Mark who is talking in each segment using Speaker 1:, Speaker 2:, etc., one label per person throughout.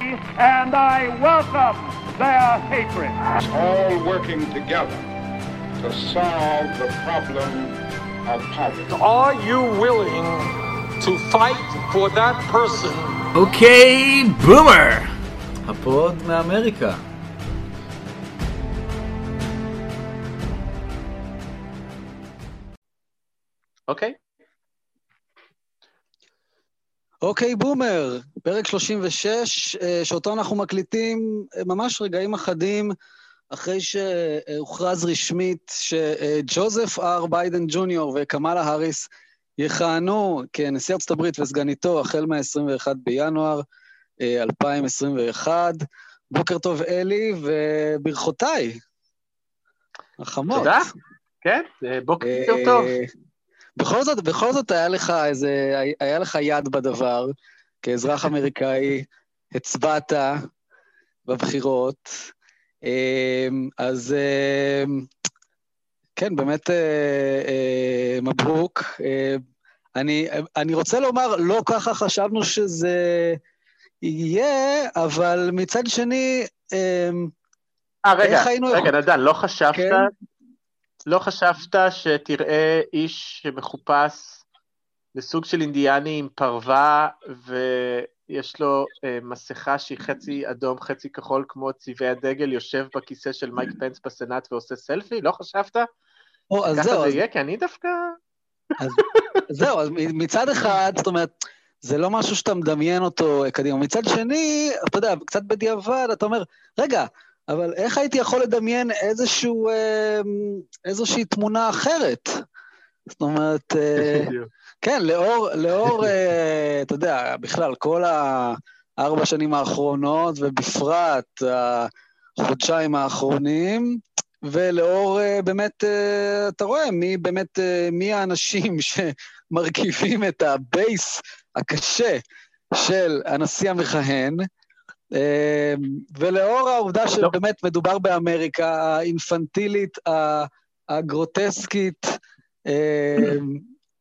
Speaker 1: and I welcome their hatred.
Speaker 2: all working together to solve the problem of poverty.
Speaker 3: Are you willing to fight for that person
Speaker 4: אוקיי, בומר! הפוד מאמריקה.
Speaker 5: אוקיי?
Speaker 6: אוקיי, בומר, פרק 36, אה, שאותו אנחנו מקליטים אה, ממש רגעים אחדים אחרי שהוכרז רשמית שג'וזף אר ביידן ג'וניור וקמאלה האריס יכהנו כנשיא ארצות הברית וסגניתו החל מה-21 בינואר אה, 2021. בוקר טוב, אלי, וברכותיי. החמות.
Speaker 5: תודה. כן, אה, בוקר
Speaker 6: אה,
Speaker 5: טוב.
Speaker 6: בכל זאת, בכל זאת היה לך איזה, היה לך יד בדבר, כאזרח אמריקאי, הצבעת בבחירות, אמ, אז אמ, כן, באמת אה, אה, מברוק. אה, אני, אני רוצה לומר, לא ככה חשבנו שזה יהיה, אבל מצד שני, אמ,
Speaker 5: אה, רגע,
Speaker 6: איך היינו
Speaker 5: רגע,
Speaker 6: יכול-
Speaker 5: נדן, לא חשבת,
Speaker 6: כן.
Speaker 5: לא חשבת שתראה איש שמחופש לסוג של אינדיאני עם פרווה, ויש לו אה, מסכה שהיא חצי אדום, חצי כחול, כמו צבעי הדגל, יושב בכיסא של מייק פנס בסנאט ועושה סלפי? לא חשבת?
Speaker 6: או, אז
Speaker 5: ככה
Speaker 6: זהו,
Speaker 5: זה
Speaker 6: אז
Speaker 5: יהיה? כי אני דווקא...
Speaker 6: זהו, אז מצד אחד, זאת אומרת, זה לא משהו שאתה מדמיין אותו קדימה. מצד שני, אתה יודע, קצת בדיעבד, אתה אומר, רגע, אבל איך הייתי יכול לדמיין איזשהו, אה, איזושהי תמונה אחרת? זאת אומרת, אה, כן, לאור, לאור, אה, אתה יודע, בכלל, כל הארבע שנים האחרונות, ובפרט החודשיים האחרונים, ולאור אה, באמת, אתה רואה, מי באמת, מי האנשים שמרכיבים את הבייס הקשה של הנשיא המכהן, ולאור העובדה שבאמת מדובר באמריקה האינפנטילית, הגרוטסקית,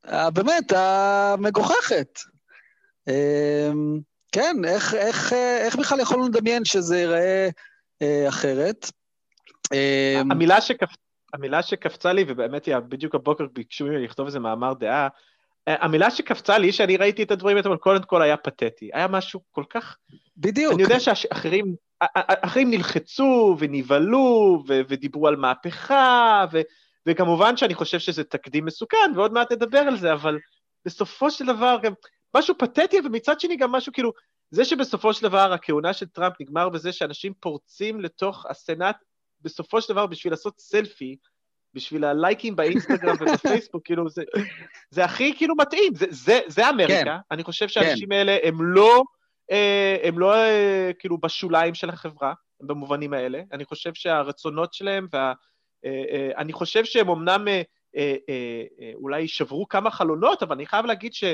Speaker 6: ה- באמת, המגוחכת. אה, כן, איך, איך, איך בכלל יכולנו לדמיין שזה ייראה אה, אחרת? אה,
Speaker 5: המילה, שקפ... המילה שקפצה לי, ובאמת היא בדיוק הבוקר ביקשו ממני לכתוב איזה מאמר דעה, אה, המילה שקפצה לי, שאני ראיתי את הדברים האלה, אבל קודם כל היה פתטי. היה משהו כל כך...
Speaker 6: בדיוק.
Speaker 5: אני יודע שאחרים אחרים נלחצו ונבהלו ודיברו על מהפכה, ו- וכמובן שאני חושב שזה תקדים מסוכן, ועוד מעט נדבר על זה, אבל בסופו של דבר גם משהו פתטי, ומצד שני גם משהו כאילו, זה שבסופו של דבר הכהונה של טראמפ נגמר בזה שאנשים פורצים לתוך הסנאט בסופו של דבר בשביל לעשות סלפי, בשביל הלייקים באינסטגרם ובפייסבוק, כאילו זה, זה הכי כאילו מתאים, זה, זה, זה אמריקה,
Speaker 6: כן.
Speaker 5: אני חושב שהאנשים האלה הם לא, הם לא אה, כאילו בשוליים של החברה, במובנים האלה, אני חושב שהרצונות שלהם, וה, אה, אה, אני חושב שהם אמנם אה, אה, אה, אה, אולי שברו כמה חלונות, אבל אני חייב להגיד ש...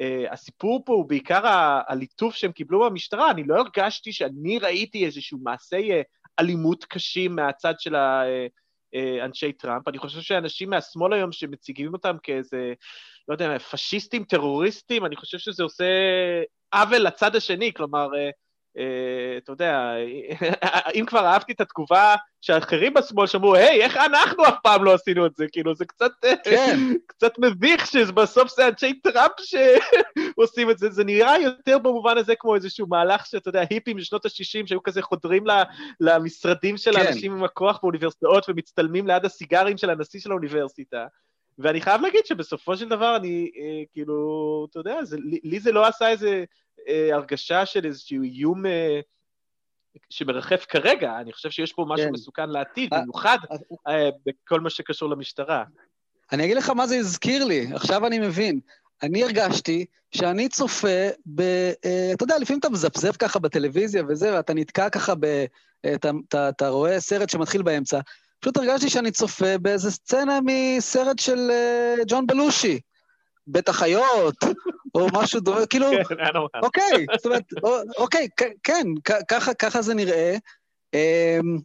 Speaker 5: Uh, הסיפור פה הוא בעיקר הליטוף שהם קיבלו במשטרה, אני לא הרגשתי שאני ראיתי איזשהו מעשי אלימות קשים מהצד של ה- אנשי טראמפ. אני חושב שאנשים מהשמאל היום שמציגים אותם כאיזה, לא יודע, פשיסטים, טרוריסטים, אני חושב שזה עושה עוול לצד השני, כלומר, uh, אתה יודע, אם כבר אהבתי את התגובה שאחרים בשמאל שאמרו, היי, איך אנחנו אף פעם לא עשינו את זה? כאילו, זה קצת,
Speaker 6: כן.
Speaker 5: קצת מביך שבסוף זה אנשי טראמפ שעושים את זה. זה נראה יותר במובן הזה כמו איזשהו מהלך שאתה יודע, היפים משנות ה-60 שהיו כזה חודרים ל- למשרדים של
Speaker 6: כן.
Speaker 5: האנשים עם הכוח באוניברסיטאות ומצטלמים ליד הסיגרים של הנשיא של האוניברסיטה. ואני חייב להגיד שבסופו של דבר אני, אה, כאילו, אתה יודע, זה, לי, לי זה לא עשה איזה אה, הרגשה של איזשהו איום אה, שמרחף כרגע, אני חושב שיש פה משהו
Speaker 6: כן.
Speaker 5: מסוכן לעתיד,
Speaker 6: אה,
Speaker 5: במיוחד
Speaker 6: אה,
Speaker 5: בכל מה שקשור למשטרה.
Speaker 6: אני אגיד לך מה זה הזכיר לי, עכשיו אני מבין. אני הרגשתי שאני צופה ב... אתה יודע, לפעמים אתה מזפזפ ככה בטלוויזיה וזה, ואתה נתקע ככה ב... אתה, אתה, אתה רואה סרט שמתחיל באמצע. פשוט הרגשתי שאני צופה באיזה סצנה מסרט של ג'ון בלושי. בית החיות, או משהו דומה, כאילו,
Speaker 5: כן.
Speaker 6: אוקיי, זאת אומרת, אוקיי, כן, ככה, זה נראה. אמ,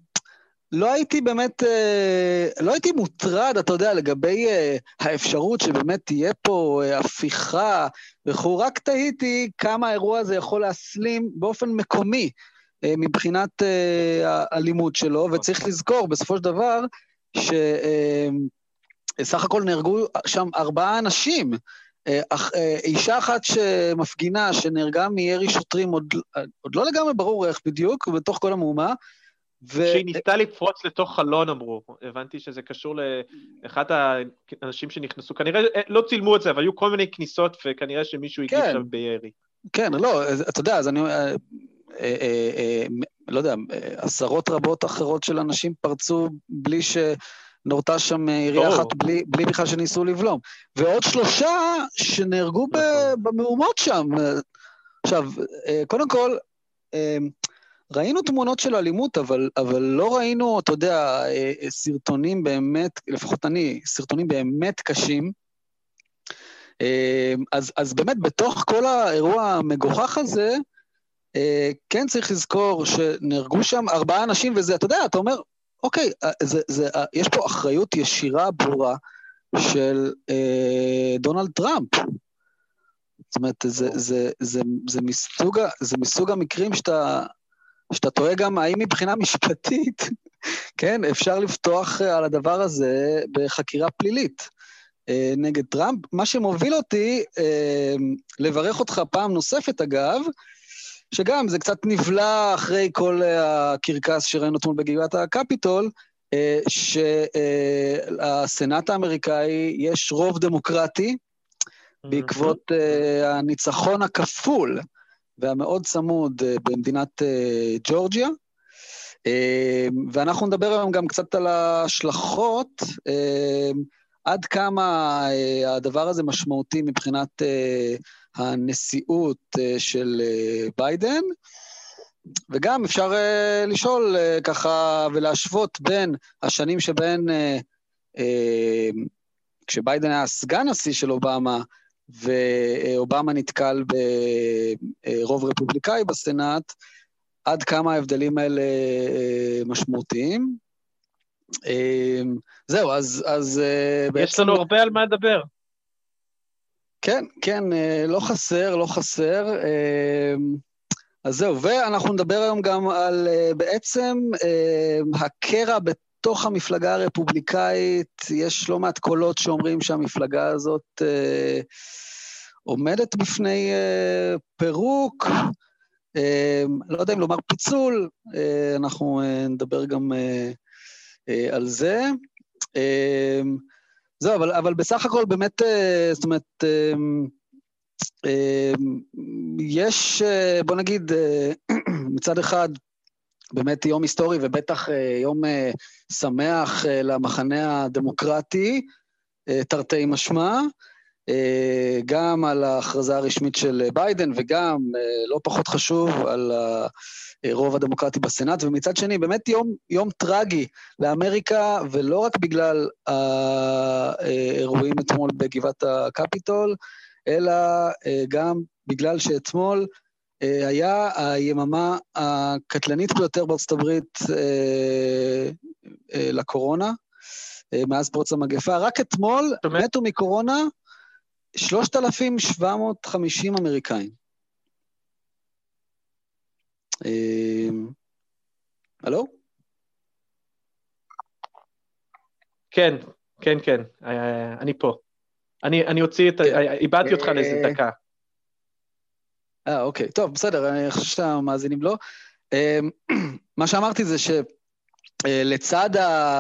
Speaker 6: לא הייתי באמת, אה, לא הייתי מוטרד, אתה יודע, לגבי אה, האפשרות שבאמת תהיה פה אה, הפיכה וכו', רק תהיתי כמה האירוע הזה יכול להסלים באופן מקומי מבחינת הלימוד שלו, וצריך לזכור, בסופו של דבר, שסך אה, הכל נהרגו שם ארבעה אנשים. אישה אחת שמפגינה, שנהרגה מירי שוטרים, עוד, עוד לא לגמרי ברור איך בדיוק, בתוך כל המהומה,
Speaker 5: ו... שהיא ניסתה לפרוץ לתוך חלון, אמרו. הבנתי שזה קשור לאחד האנשים שנכנסו. כנראה, לא צילמו את זה, אבל היו כל מיני כניסות, וכנראה שמישהו הגיב כן. שם בירי.
Speaker 6: כן, לא, אתה יודע, אז אני... אה, אה, אה, לא יודע, עשרות רבות אחרות של אנשים פרצו בלי שנורתה שם עירייה אחת, בלי, בלי בכלל שניסו לבלום. ועוד שלושה שנהרגו נכון. במהומות שם. עכשיו, קודם כל, ראינו תמונות של אלימות, אבל, אבל לא ראינו, אתה יודע, סרטונים באמת, לפחות אני, סרטונים באמת קשים. אז, אז באמת, בתוך כל האירוע המגוחך הזה, אה, כן צריך לזכור שנהרגו שם ארבעה אנשים, וזה, אתה יודע, אתה אומר, אוקיי, אה, זה, זה, אה, יש פה אחריות ישירה ברורה של אה, דונלד טראמפ. זאת אומרת, זה, זה, זה, זה, זה, מסוג, זה מסוג המקרים שאתה, שאתה תוהה גם האם מבחינה משפטית, כן, אפשר לפתוח על הדבר הזה בחקירה פלילית אה, נגד טראמפ. מה שמוביל אותי אה, לברך אותך פעם נוספת, אגב, שגם זה קצת נבלע אחרי כל אה, הקרקס שראינו אתמול בגבעת הקפיטול, אה, שהסנאט האמריקאי יש רוב דמוקרטי בעקבות אה, הניצחון הכפול והמאוד צמוד במדינת ג'ורג'יה. ואנחנו נדבר היום גם קצת על ההשלכות, עד כמה הדבר הזה משמעותי מבחינת הנשיאות אה, של אה, ביידן, וגם אפשר אה, לשאול ככה ולהשוות בין השנים שבהן, כשביידן היה סגן נשיא של אובמה, ואובמה נתקל ברוב רפובליקאי בסנאט, עד כמה ההבדלים האלה משמעותיים. זהו, אז, אז
Speaker 5: בעצם... יש לנו הרבה על מה לדבר.
Speaker 6: כן, כן, אה, לא חסר, לא חסר. אה, אז זהו, ואנחנו נדבר היום גם על אה, בעצם הקרע בתוך המפלגה הרפובליקאית. יש לא מעט קולות שאומרים שהמפלגה הזאת עומדת בפני פירוק. לא יודע אם לומר פיצול, אנחנו נדבר גם על זה. זהו, אבל, אבל בסך הכל באמת, אה, זאת אומרת, אה, אה, יש, בוא נגיד, מצד אחד, באמת יום היסטורי ובטח יום שמח למחנה הדמוקרטי, תרתי משמע, גם על ההכרזה הרשמית של ביידן וגם, לא פחות חשוב, על הרוב הדמוקרטי בסנאט, ומצד שני, באמת יום, יום טרגי לאמריקה, ולא רק בגלל האירועים אתמול בגבעת הקפיטול, אלא אה, גם בגלל שאתמול אה, היה היממה הקטלנית ביותר בארצות הברית אה, לקורונה, מאז פרוץ המגפה. רק אתמול מתו מקורונה 3,750 אמריקאים. אמ, הלו?
Speaker 5: כן, כן, כן, אה, אני פה. אני, אני אוציא את ה... כן. איבדתי אותך לאיזה אה, דקה.
Speaker 6: אה, אוקיי. טוב, בסדר, אני חושב שהמאזינים לא. אמ, מה שאמרתי זה שלצד,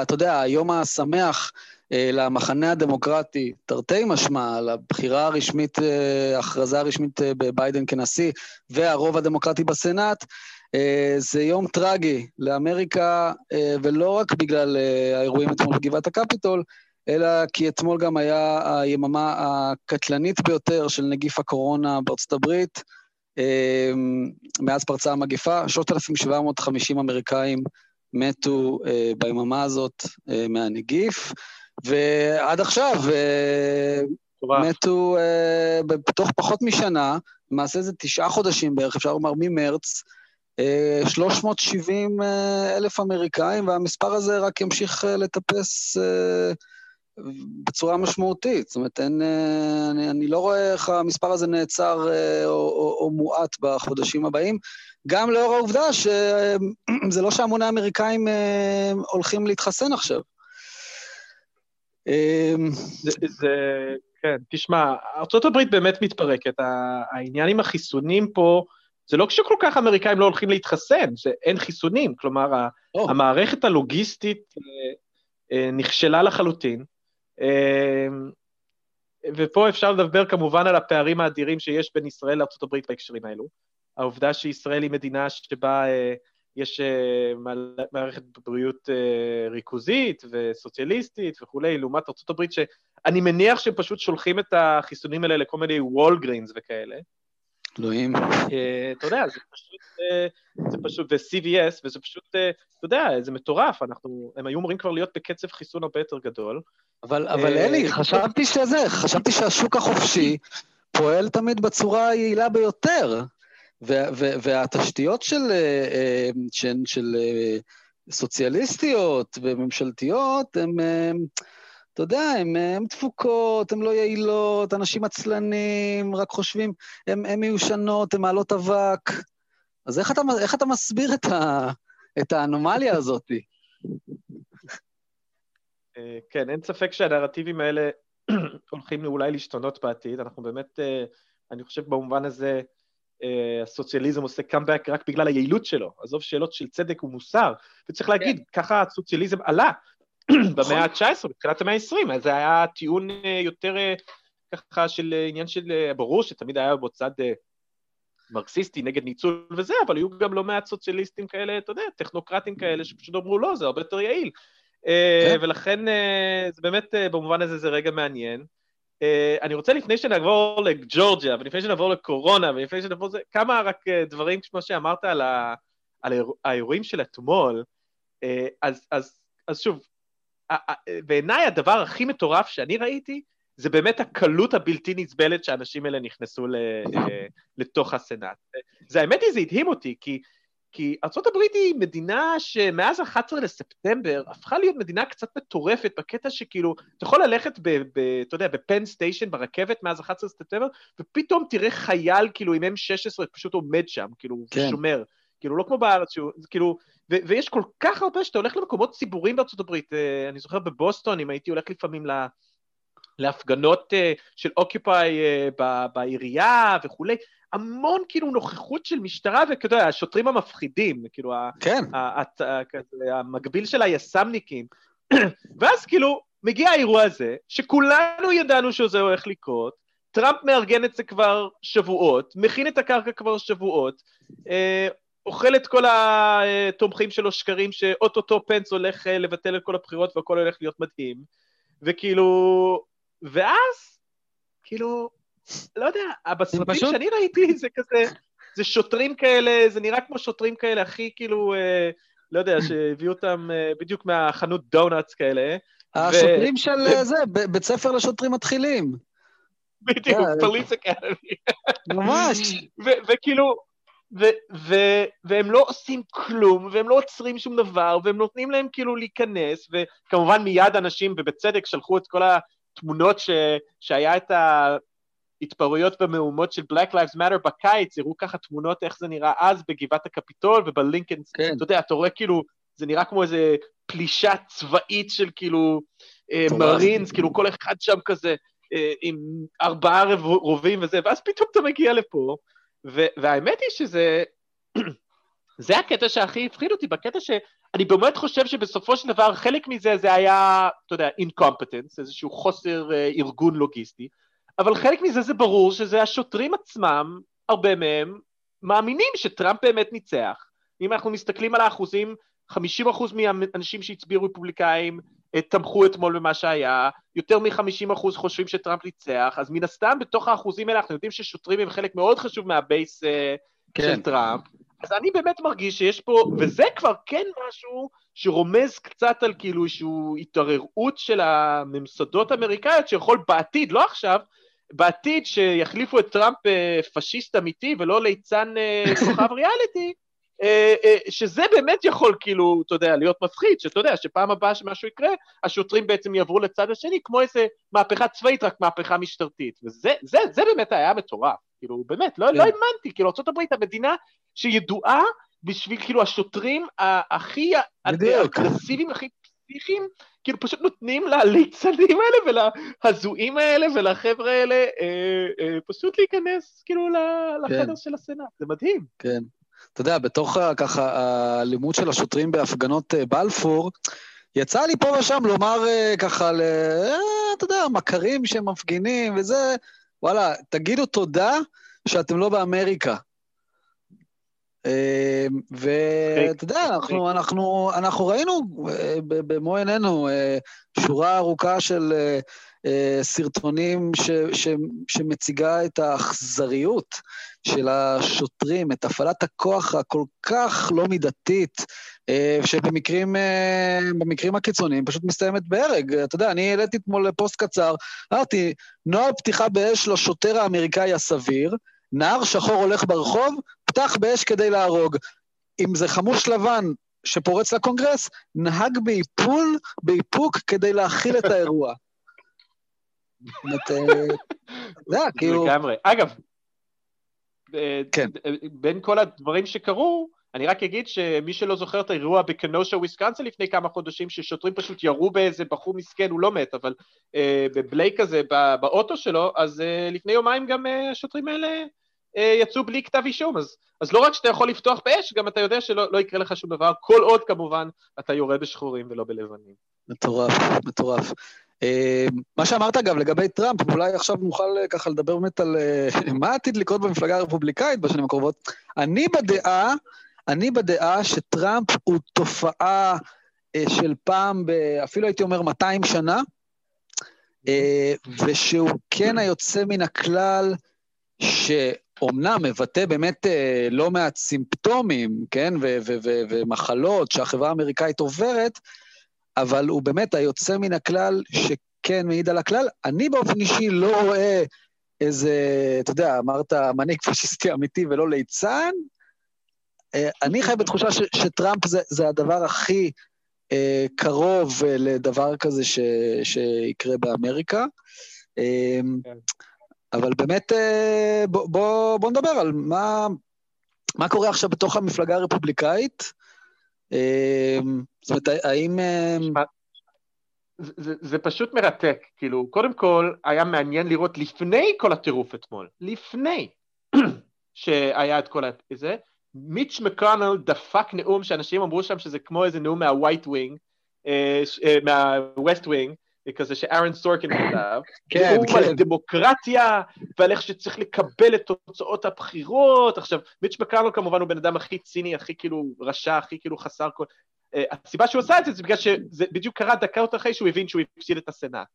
Speaker 6: אתה יודע, היום השמח אה, למחנה הדמוקרטי, תרתי משמע, לבחירה הרשמית, אה, הכרזה הרשמית אה, בביידן כנשיא, והרוב הדמוקרטי בסנאט, זה יום טרגי לאמריקה, ולא רק בגלל האירועים אתמול בגבעת הקפיטול, אלא כי אתמול גם היה היממה הקטלנית ביותר של נגיף הקורונה בארצות הברית. מאז פרצה המגפה, 3,750 אמריקאים מתו ביממה הזאת מהנגיף. ועד עכשיו טוב. מתו uh, בתוך פחות משנה, למעשה זה תשעה חודשים בערך, אפשר לומר ממרץ, uh, 370 uh, אלף אמריקאים, והמספר הזה רק ימשיך לטפס בצורה משמעותית. זאת אומרת, אין, אה, אני, אני לא רואה איך המספר הזה נעצר אה, או, או, או מועט בחודשים הבאים, גם לאור העובדה שזה לא שהמוני האמריקאים אה, הולכים להתחסן עכשיו.
Speaker 5: זה, זה, כן, תשמע, ארה"ב באמת מתפרקת. העניין עם החיסונים פה, זה לא שכל כך האמריקאים לא הולכים להתחסן, זה אין חיסונים. כלומר, oh. המערכת הלוגיסטית נכשלה לחלוטין. אמ, ופה אפשר לדבר כמובן על הפערים האדירים שיש בין ישראל לארה"ב בהקשרים האלו. העובדה שישראל היא מדינה שבה אה, יש אה, מערכת בריאות אה, ריכוזית וסוציאליסטית וכולי, לעומת ארה"ב שאני מניח שהם פשוט שולחים את החיסונים האלה לכל מיני וולגרינס וכאלה.
Speaker 6: אלוהים.
Speaker 5: אתה יודע, זה פשוט, זה פשוט, ו-CVS, וזה פשוט, אתה יודע, זה מטורף, אנחנו, הם היו אמורים כבר להיות בקצב חיסון הרבה יותר גדול.
Speaker 6: אבל, אבל אלי, חשבתי שזה, חשבתי שהשוק החופשי פועל תמיד בצורה היעילה ביותר, והתשתיות של, של, של סוציאליסטיות וממשלתיות, הן, אתה יודע, הן דפוקות, הן לא יעילות, אנשים עצלנים, רק חושבים, הן מיושנות, הן מעלות אבק. אז איך אתה, איך אתה מסביר את, ה, את האנומליה הזאת?
Speaker 5: אה, כן, אין ספק שהנרטיבים האלה הולכים אולי להשתנות בעתיד. אנחנו באמת, אה, אני חושב במובן הזה, אה, הסוציאליזם עושה קאמבק רק בגלל היעילות שלו. עזוב שאלות של צדק ומוסר. וצריך להגיד, כן. ככה הסוציאליזם עלה במאה ה-19, בתחילת המאה ה-20. זה היה טיעון יותר ככה של עניין של, ברור שתמיד היה בצד מרקסיסטי נגד ניצול וזה, אבל היו גם לא מעט סוציאליסטים כאלה, אתה יודע, טכנוקרטים כאלה, שפשוט אמרו, לא, זה הרבה יותר יעיל. אה, כן. ולכן אה, זה באמת, אה, במובן הזה זה רגע מעניין. אני רוצה לפני שנעבור לג'ורג'יה, ולפני שנעבור לקורונה, ולפני שנעבור לזה, כמה רק דברים, כמו שאמרת על, ה, על האירועים של אתמול, אז, אז, אז שוב, בעיניי הדבר הכי מטורף שאני ראיתי, זה באמת הקלות הבלתי נסבלת שהאנשים האלה נכנסו לתוך הסנאט. זה האמת היא, זה הדהים אותי, כי כי ארה"ב היא מדינה שמאז 11 לספטמבר הפכה להיות מדינה קצת מטורפת בקטע שכאילו, אתה יכול ללכת ב... ב אתה יודע, בפן סטיישן ברכבת מאז 11 לספטמבר, ופתאום תראה חייל כאילו עם M16 פשוט עומד שם, כאילו, כן. שומר. כאילו, לא כמו בארץ, שהוא, כאילו, ו, ויש כל כך הרבה שאתה הולך למקומות ציבוריים בארצות הברית. אה, אני זוכר בבוסטון, אם הייתי הולך לפעמים ל... להפגנות אה, של אוקיופאי אה, בעירייה וכולי, המון כאילו נוכחות של משטרה, יודע, השוטרים המפחידים, כאילו,
Speaker 6: כן.
Speaker 5: המקביל של היס"מניקים. ואז כאילו, מגיע האירוע הזה, שכולנו ידענו שזה הולך לקרות, טראמפ מארגן את זה כבר שבועות, מכין את הקרקע כבר שבועות, אה, מאכיל את כל התומכים שלו שקרים שאו-טו-טו פנס הולך אה, לבטל את כל הבחירות והכל הולך להיות מדהים, וכאילו, ואז, כאילו, לא יודע, בסרטים פשוט... שאני ראיתי זה כזה, זה שוטרים כאלה, זה נראה כמו שוטרים כאלה הכי כאילו, אה, לא יודע, שהביאו אותם אה, בדיוק מהחנות דונלדס כאלה.
Speaker 6: השוטרים ו... של ו... זה, בית ספר לשוטרים מתחילים.
Speaker 5: בדיוק, פוליס אקדמי.
Speaker 6: ממש.
Speaker 5: וכאילו, והם לא עושים כלום, והם לא עוצרים שום דבר, והם נותנים להם כאילו להיכנס, וכמובן מיד אנשים, ובצדק, שלחו את כל התמונות ש, שהיה את ה... התפרעויות ומהומות של Black Lives Matter בקיץ, הראו ככה תמונות איך זה נראה אז בגבעת הקפיטול ובלינקן, כן. אתה יודע, אתה רואה כאילו, זה נראה כמו איזה פלישה צבאית של כאילו אה, מרינס, כאילו כל אחד שם כזה אה, עם ארבעה רובים וזה, ואז פתאום אתה מגיע לפה, והאמת היא שזה, זה הקטע שהכי הפחיד אותי, בקטע שאני באמת חושב שבסופו של דבר חלק מזה זה היה, אתה יודע, incompetence, איזשהו חוסר אה, ארגון לוגיסטי, אבל חלק מזה זה ברור שזה השוטרים עצמם, הרבה מהם, מאמינים שטראמפ באמת ניצח. אם אנחנו מסתכלים על האחוזים, 50% מהאנשים שהצביעו רפובליקאים אה, תמכו אתמול במה שהיה, יותר מ-50% חושבים שטראמפ ניצח, אז מן הסתם בתוך האחוזים האלה אנחנו יודעים ששוטרים הם חלק מאוד חשוב מהבייס אה, כן. של טראמפ. אז אני באמת מרגיש שיש פה, וזה כבר כן משהו שרומז קצת על כאילו איזושהי התערערות של הממסדות האמריקאיות, שיכול בעתיד, לא עכשיו, בעתיד שיחליפו את טראמפ אה, פשיסט אמיתי ולא ליצן אה, כוכב ריאליטי, אה, שזה באמת יכול כאילו, אתה יודע, להיות מפחיד, שאתה יודע, שפעם הבאה שמשהו יקרה, השוטרים בעצם יעברו לצד השני, כמו איזה מהפכה צבאית, רק מהפכה משטרתית. וזה זה, זה באמת היה מטורף, כאילו, באמת, לא,
Speaker 6: כן.
Speaker 5: לא האמנתי, כאילו, ארה"ב המדינה שידועה בשביל כאילו השוטרים הכי. אגרסיביים, הכי פסיכיים, כאילו פשוט נותנים לליצנים האלה ולהזויים האלה ולחבר'ה האלה אה, אה, פשוט להיכנס כאילו לחדר
Speaker 6: כן.
Speaker 5: של הסנאט, זה מדהים.
Speaker 6: כן. אתה יודע, בתוך ה- ככה האלימות של השוטרים בהפגנות אה, בלפור, יצא לי פה ושם לומר אה, ככה, ל... אה, אתה יודע, מכרים שמפגינים וזה, וואלה, תגידו תודה שאתם לא באמריקה. אה, ואתה יודע, אנחנו, אנחנו, אנחנו ראינו אה, במו עינינו אה, שורה ארוכה של אה, סרטונים ש, ש, שמציגה את האכזריות של השוטרים, את הפעלת הכוח הכל כך לא מידתית, שבמקרים במקרים הקיצוניים פשוט מסתיימת בהרג. אתה יודע, אני העליתי אתמול פוסט קצר, אמרתי, נוהל פתיחה באש לשוטר האמריקאי הסביר, נער שחור הולך ברחוב, פתח באש כדי להרוג. אם זה חמוש לבן שפורץ לקונגרס, נהג באיפול, באיפוק כדי להכיל את האירוע. אה, אתה יודע, כאילו,
Speaker 5: לגמרי. אגב, אה,
Speaker 6: כן.
Speaker 5: אה, בין כל הדברים שקרו, אני רק אגיד שמי שלא זוכר את האירוע בקנושה, וויסקנסין לפני כמה חודשים, ששוטרים פשוט ירו באיזה בחור מסכן, הוא לא מת, אבל אה, בבלייק הזה, ב- באוטו שלו, אז אה, לפני יומיים גם אה, השוטרים האלה אה, יצאו בלי כתב אישום, אז, אז לא רק שאתה יכול לפתוח באש, גם אתה יודע שלא לא יקרה לך שום דבר, כל עוד כמובן אתה יורה בשחורים ולא בלבנים.
Speaker 6: מטורף, מטורף. אה, מה שאמרת, אגב, לגבי טראמפ, אולי עכשיו נוכל אה, ככה לדבר באמת על אה, מה עתיד לקרות במפלגה הרפובליקאית בשנים הקרובות. אני בדעה, אני בדעה שטראמפ הוא תופעה אה, של פעם, אפילו הייתי אומר 200 שנה, אה, ושהוא כן היוצא מן הכלל, שאומנם מבטא באמת אה, לא מעט סימפטומים, כן, ומחלות שהחברה האמריקאית עוברת, אבל הוא באמת היוצא מן הכלל שכן מעיד על הכלל. אני באופן אישי לא רואה איזה, אתה יודע, אמרת מנהיג פשיסטי אמיתי ולא ליצן. אה, אני חי בתחושה ש, שטראמפ זה, זה הדבר הכי אה, קרוב אה, לדבר כזה ש, שיקרה באמריקה. אה,
Speaker 5: כן.
Speaker 6: אבל באמת, אה, בוא, בוא, בוא נדבר על מה, מה קורה עכשיו בתוך המפלגה הרפובליקאית. אה, זאת אומרת, האם... אה,
Speaker 5: זה, זה, זה פשוט מרתק, כאילו, קודם כל, היה מעניין לראות לפני כל הטירוף אתמול, לפני שהיה את כל זה, מיץ' מקונל דפק נאום שאנשים אמרו שם שזה כמו איזה נאום מה White Wing, מה West Wing, כזה שאהרון סורקין כתב,
Speaker 6: כן,
Speaker 5: נאום על
Speaker 6: כן.
Speaker 5: דמוקרטיה ועל איך שצריך לקבל את תוצאות הבחירות. עכשיו, מיץ' מקונל כמובן הוא בן אדם הכי ציני, הכי כאילו רשע, הכי כאילו חסר כל... Uh, הסיבה שהוא עשה את זה זה בגלל שזה בדיוק קרה דקות אחרי שהוא הבין שהוא הפסיד את הסנאט.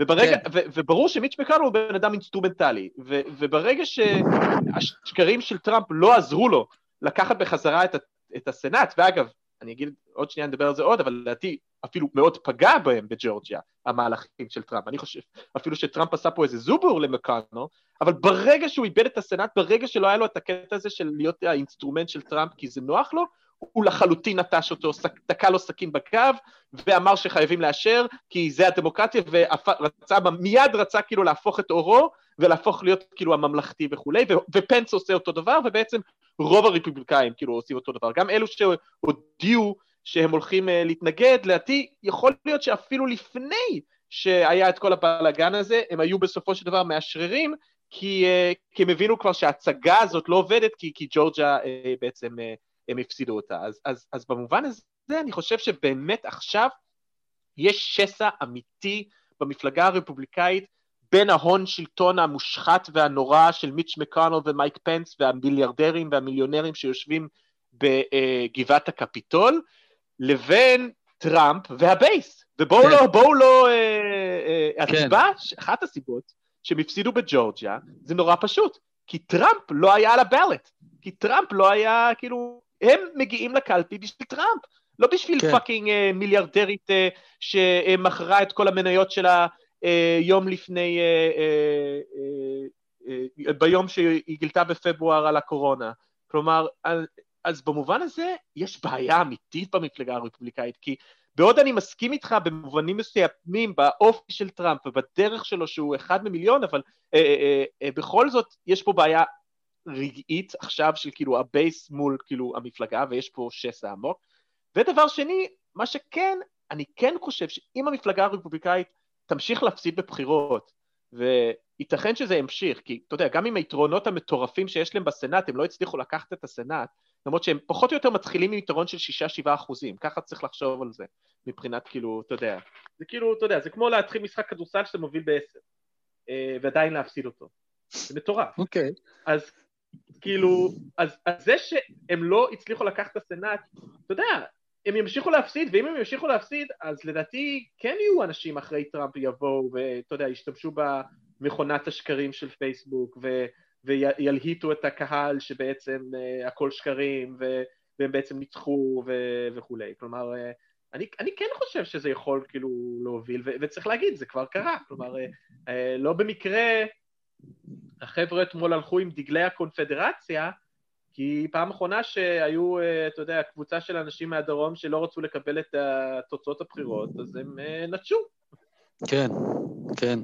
Speaker 5: וברגע,
Speaker 6: כן.
Speaker 5: ו- וברור שמיץ' מקונל הוא בן אדם אינסטרומנטלי, ו- וברגע שהשקרים של טראמפ לא עזרו לו לקחת בחזרה את, את הסנאט, ואגב, אני אגיד עוד שנייה נדבר על זה עוד, אבל לדעתי אפילו מאוד פגע בהם בג'ורג'יה, המהלכים של טראמפ. אני חושב אפילו שטראמפ עשה פה איזה זובור למקונל, אבל ברגע שהוא איבד את הסנאט, ברגע שלא היה לו את הקטע הזה של להיות האינסטרומנט של טראמפ כי זה נוח לו, הוא לחלוטין נטש אותו, תקע לו סכין בגב, ואמר שחייבים לאשר, כי זה הדמוקרטיה, ורצה, מיד רצה כאילו להפוך את אורו, ולהפוך להיות כאילו הממלכתי וכולי, ופנס עושה אותו דבר, ובעצם רוב הרפובליקאים כאילו עושים אותו דבר. גם אלו שהודיעו שהם הולכים uh, להתנגד, לדעתי יכול להיות שאפילו לפני שהיה את כל הבלאגן הזה, הם היו בסופו של דבר מאשררים, כי, uh, כי הם הבינו כבר שההצגה הזאת לא עובדת, כי, כי ג'ורג'ה uh, בעצם הם הפסידו אותה. אז, אז, אז במובן הזה אני חושב שבאמת עכשיו יש שסע אמיתי במפלגה הרפובליקאית בין ההון שלטון המושחת והנורא של מיץ' מקונל ומייק פנס והמיליארדרים והמיליונרים שיושבים בגבעת הקפיטול, לבין טראמפ והבייס. ובואו
Speaker 6: כן.
Speaker 5: לא, בואו לא... אה, אה,
Speaker 6: כן.
Speaker 5: הסיבה, אחת הסיבות שהם הפסידו בג'ורג'יה, זה נורא פשוט. כי טראמפ לא היה על ה ballot. כי טראמפ לא היה, כאילו, הם מגיעים לקלפי בשביל טראמפ. לא בשביל
Speaker 6: כן.
Speaker 5: fucking אה, מיליארדרית אה, שמכרה את כל המניות שלה אה, יום לפני, אה, אה, אה, אה, ביום שהיא גילתה בפברואר על הקורונה. כלומר, אז במובן הזה, יש בעיה אמיתית במפלגה הרפובליקאית, כי בעוד אני מסכים איתך במובנים מסוימים באופי של טראמפ ובדרך שלו שהוא אחד ממיליון, אבל אה, אה, אה, בכל זאת יש פה בעיה רגעית עכשיו של כאילו הבייס מול כאילו המפלגה, ויש פה שסע עמוק. ודבר שני, מה שכן, אני כן חושב שאם המפלגה הרפובליקאית תמשיך להפסיד בבחירות, וייתכן שזה ימשיך, כי אתה יודע, גם עם היתרונות המטורפים שיש להם בסנאט, הם לא הצליחו לקחת את הסנאט, למרות שהם פחות או יותר מתחילים עם יתרון של 6-7 אחוזים, ככה צריך לחשוב על זה, מבחינת כאילו, אתה יודע, זה כאילו, אתה יודע, זה כמו להתחיל משחק כדורסל שאתה מוביל בעשר, אה, ועדיין להפסיד אותו, זה מטורף.
Speaker 6: אוקיי. Okay.
Speaker 5: אז כאילו, אז, אז זה שהם לא הצליחו לקחת את הסנאט, אתה יודע, הם ימשיכו להפסיד, ואם הם ימשיכו להפסיד, אז לדעתי כן יהיו אנשים אחרי טראמפ יבואו, ואתה יודע, ישתמשו במכונת השקרים של פייסבוק, ו, וילהיטו את הקהל שבעצם uh, הכל שקרים, ו, והם בעצם ניצחו ו, וכולי. כלומר, uh, אני, אני כן חושב שזה יכול כאילו להוביל, ו, וצריך להגיד, זה כבר קרה. כלומר, uh, uh, לא במקרה החבר'ה אתמול הלכו עם דגלי הקונפדרציה, כי פעם אחרונה שהיו, אה, אתה יודע, קבוצה של אנשים מהדרום שלא רצו לקבל את תוצאות הבחירות, אז הם אה, נטשו.
Speaker 6: כן, כן.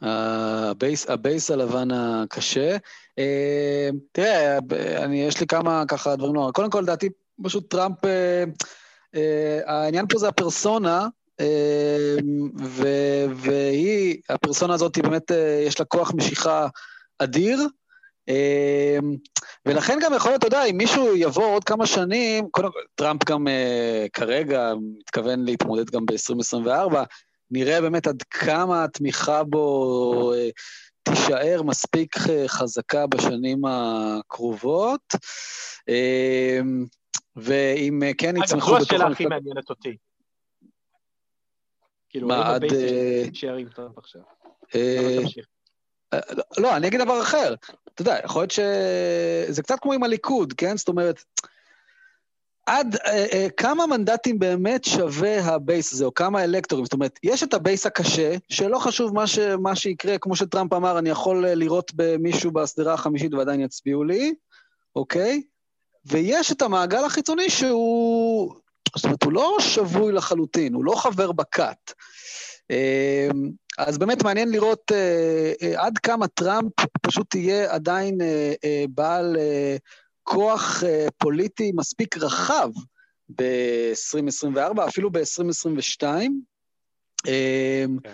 Speaker 6: ה base, ה base הלבן הקשה. אה, תראה, אני, יש לי כמה ככה דברים נורא. קודם כל, לדעתי, פשוט טראמפ, העניין פה זה הפרסונה, והיא, הפרסונה הזאת, באמת, יש לה כוח משיכה אדיר, ולכן גם יכול להיות, אתה יודע, אם מישהו יבוא עוד כמה שנים, קודם כל, טראמפ גם uh, כרגע מתכוון להתמודד גם ב-2024, נראה באמת עד כמה התמיכה בו uh, תישאר מספיק uh, חזקה בשנים הקרובות, uh, ואם כן יצמחו
Speaker 5: בתוך... זו השאלה הכי מעניינת אותי. כאילו, מה, עד... יישאר עם טראמפ עכשיו.
Speaker 6: לא, אני אגיד דבר אחר. אתה יודע, יכול להיות שזה קצת כמו עם הליכוד, כן? זאת אומרת, עד אה, אה, כמה מנדטים באמת שווה ה base הזה, או כמה אלקטורים? זאת אומרת, יש את ה base הקשה, שלא חשוב מה, ש, מה שיקרה, כמו שטראמפ אמר, אני יכול אה, לירות במישהו בשדרה החמישית ועדיין יצביעו לי, אוקיי? ויש את המעגל החיצוני שהוא... זאת אומרת, הוא לא שבוי לחלוטין, הוא לא חבר בכת. אה, אז באמת מעניין לראות אה, אה, עד כמה טראמפ פשוט תהיה עדיין אה, אה, בעל אה, כוח אה, פוליטי מספיק רחב ב-2024, אפילו ב-2022. אה, כן.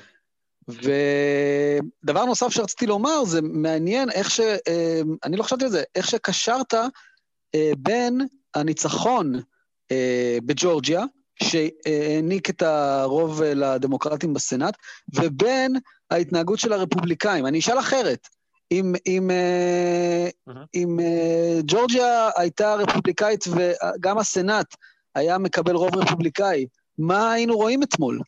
Speaker 6: ודבר נוסף שרציתי לומר, זה מעניין איך ש... אה, אני לא חשבתי על זה, איך שקשרת אה, בין הניצחון אה, בג'ורג'יה, שהעניק את הרוב אה, לדמוקרטים בסנאט, ובין ההתנהגות של הרפובליקאים. אני אשאל אחרת, אם, אם, uh-huh. אם uh, ג'ורג'יה הייתה רפובליקאית וגם הסנאט היה מקבל רוב רפובליקאי, מה היינו רואים אתמול?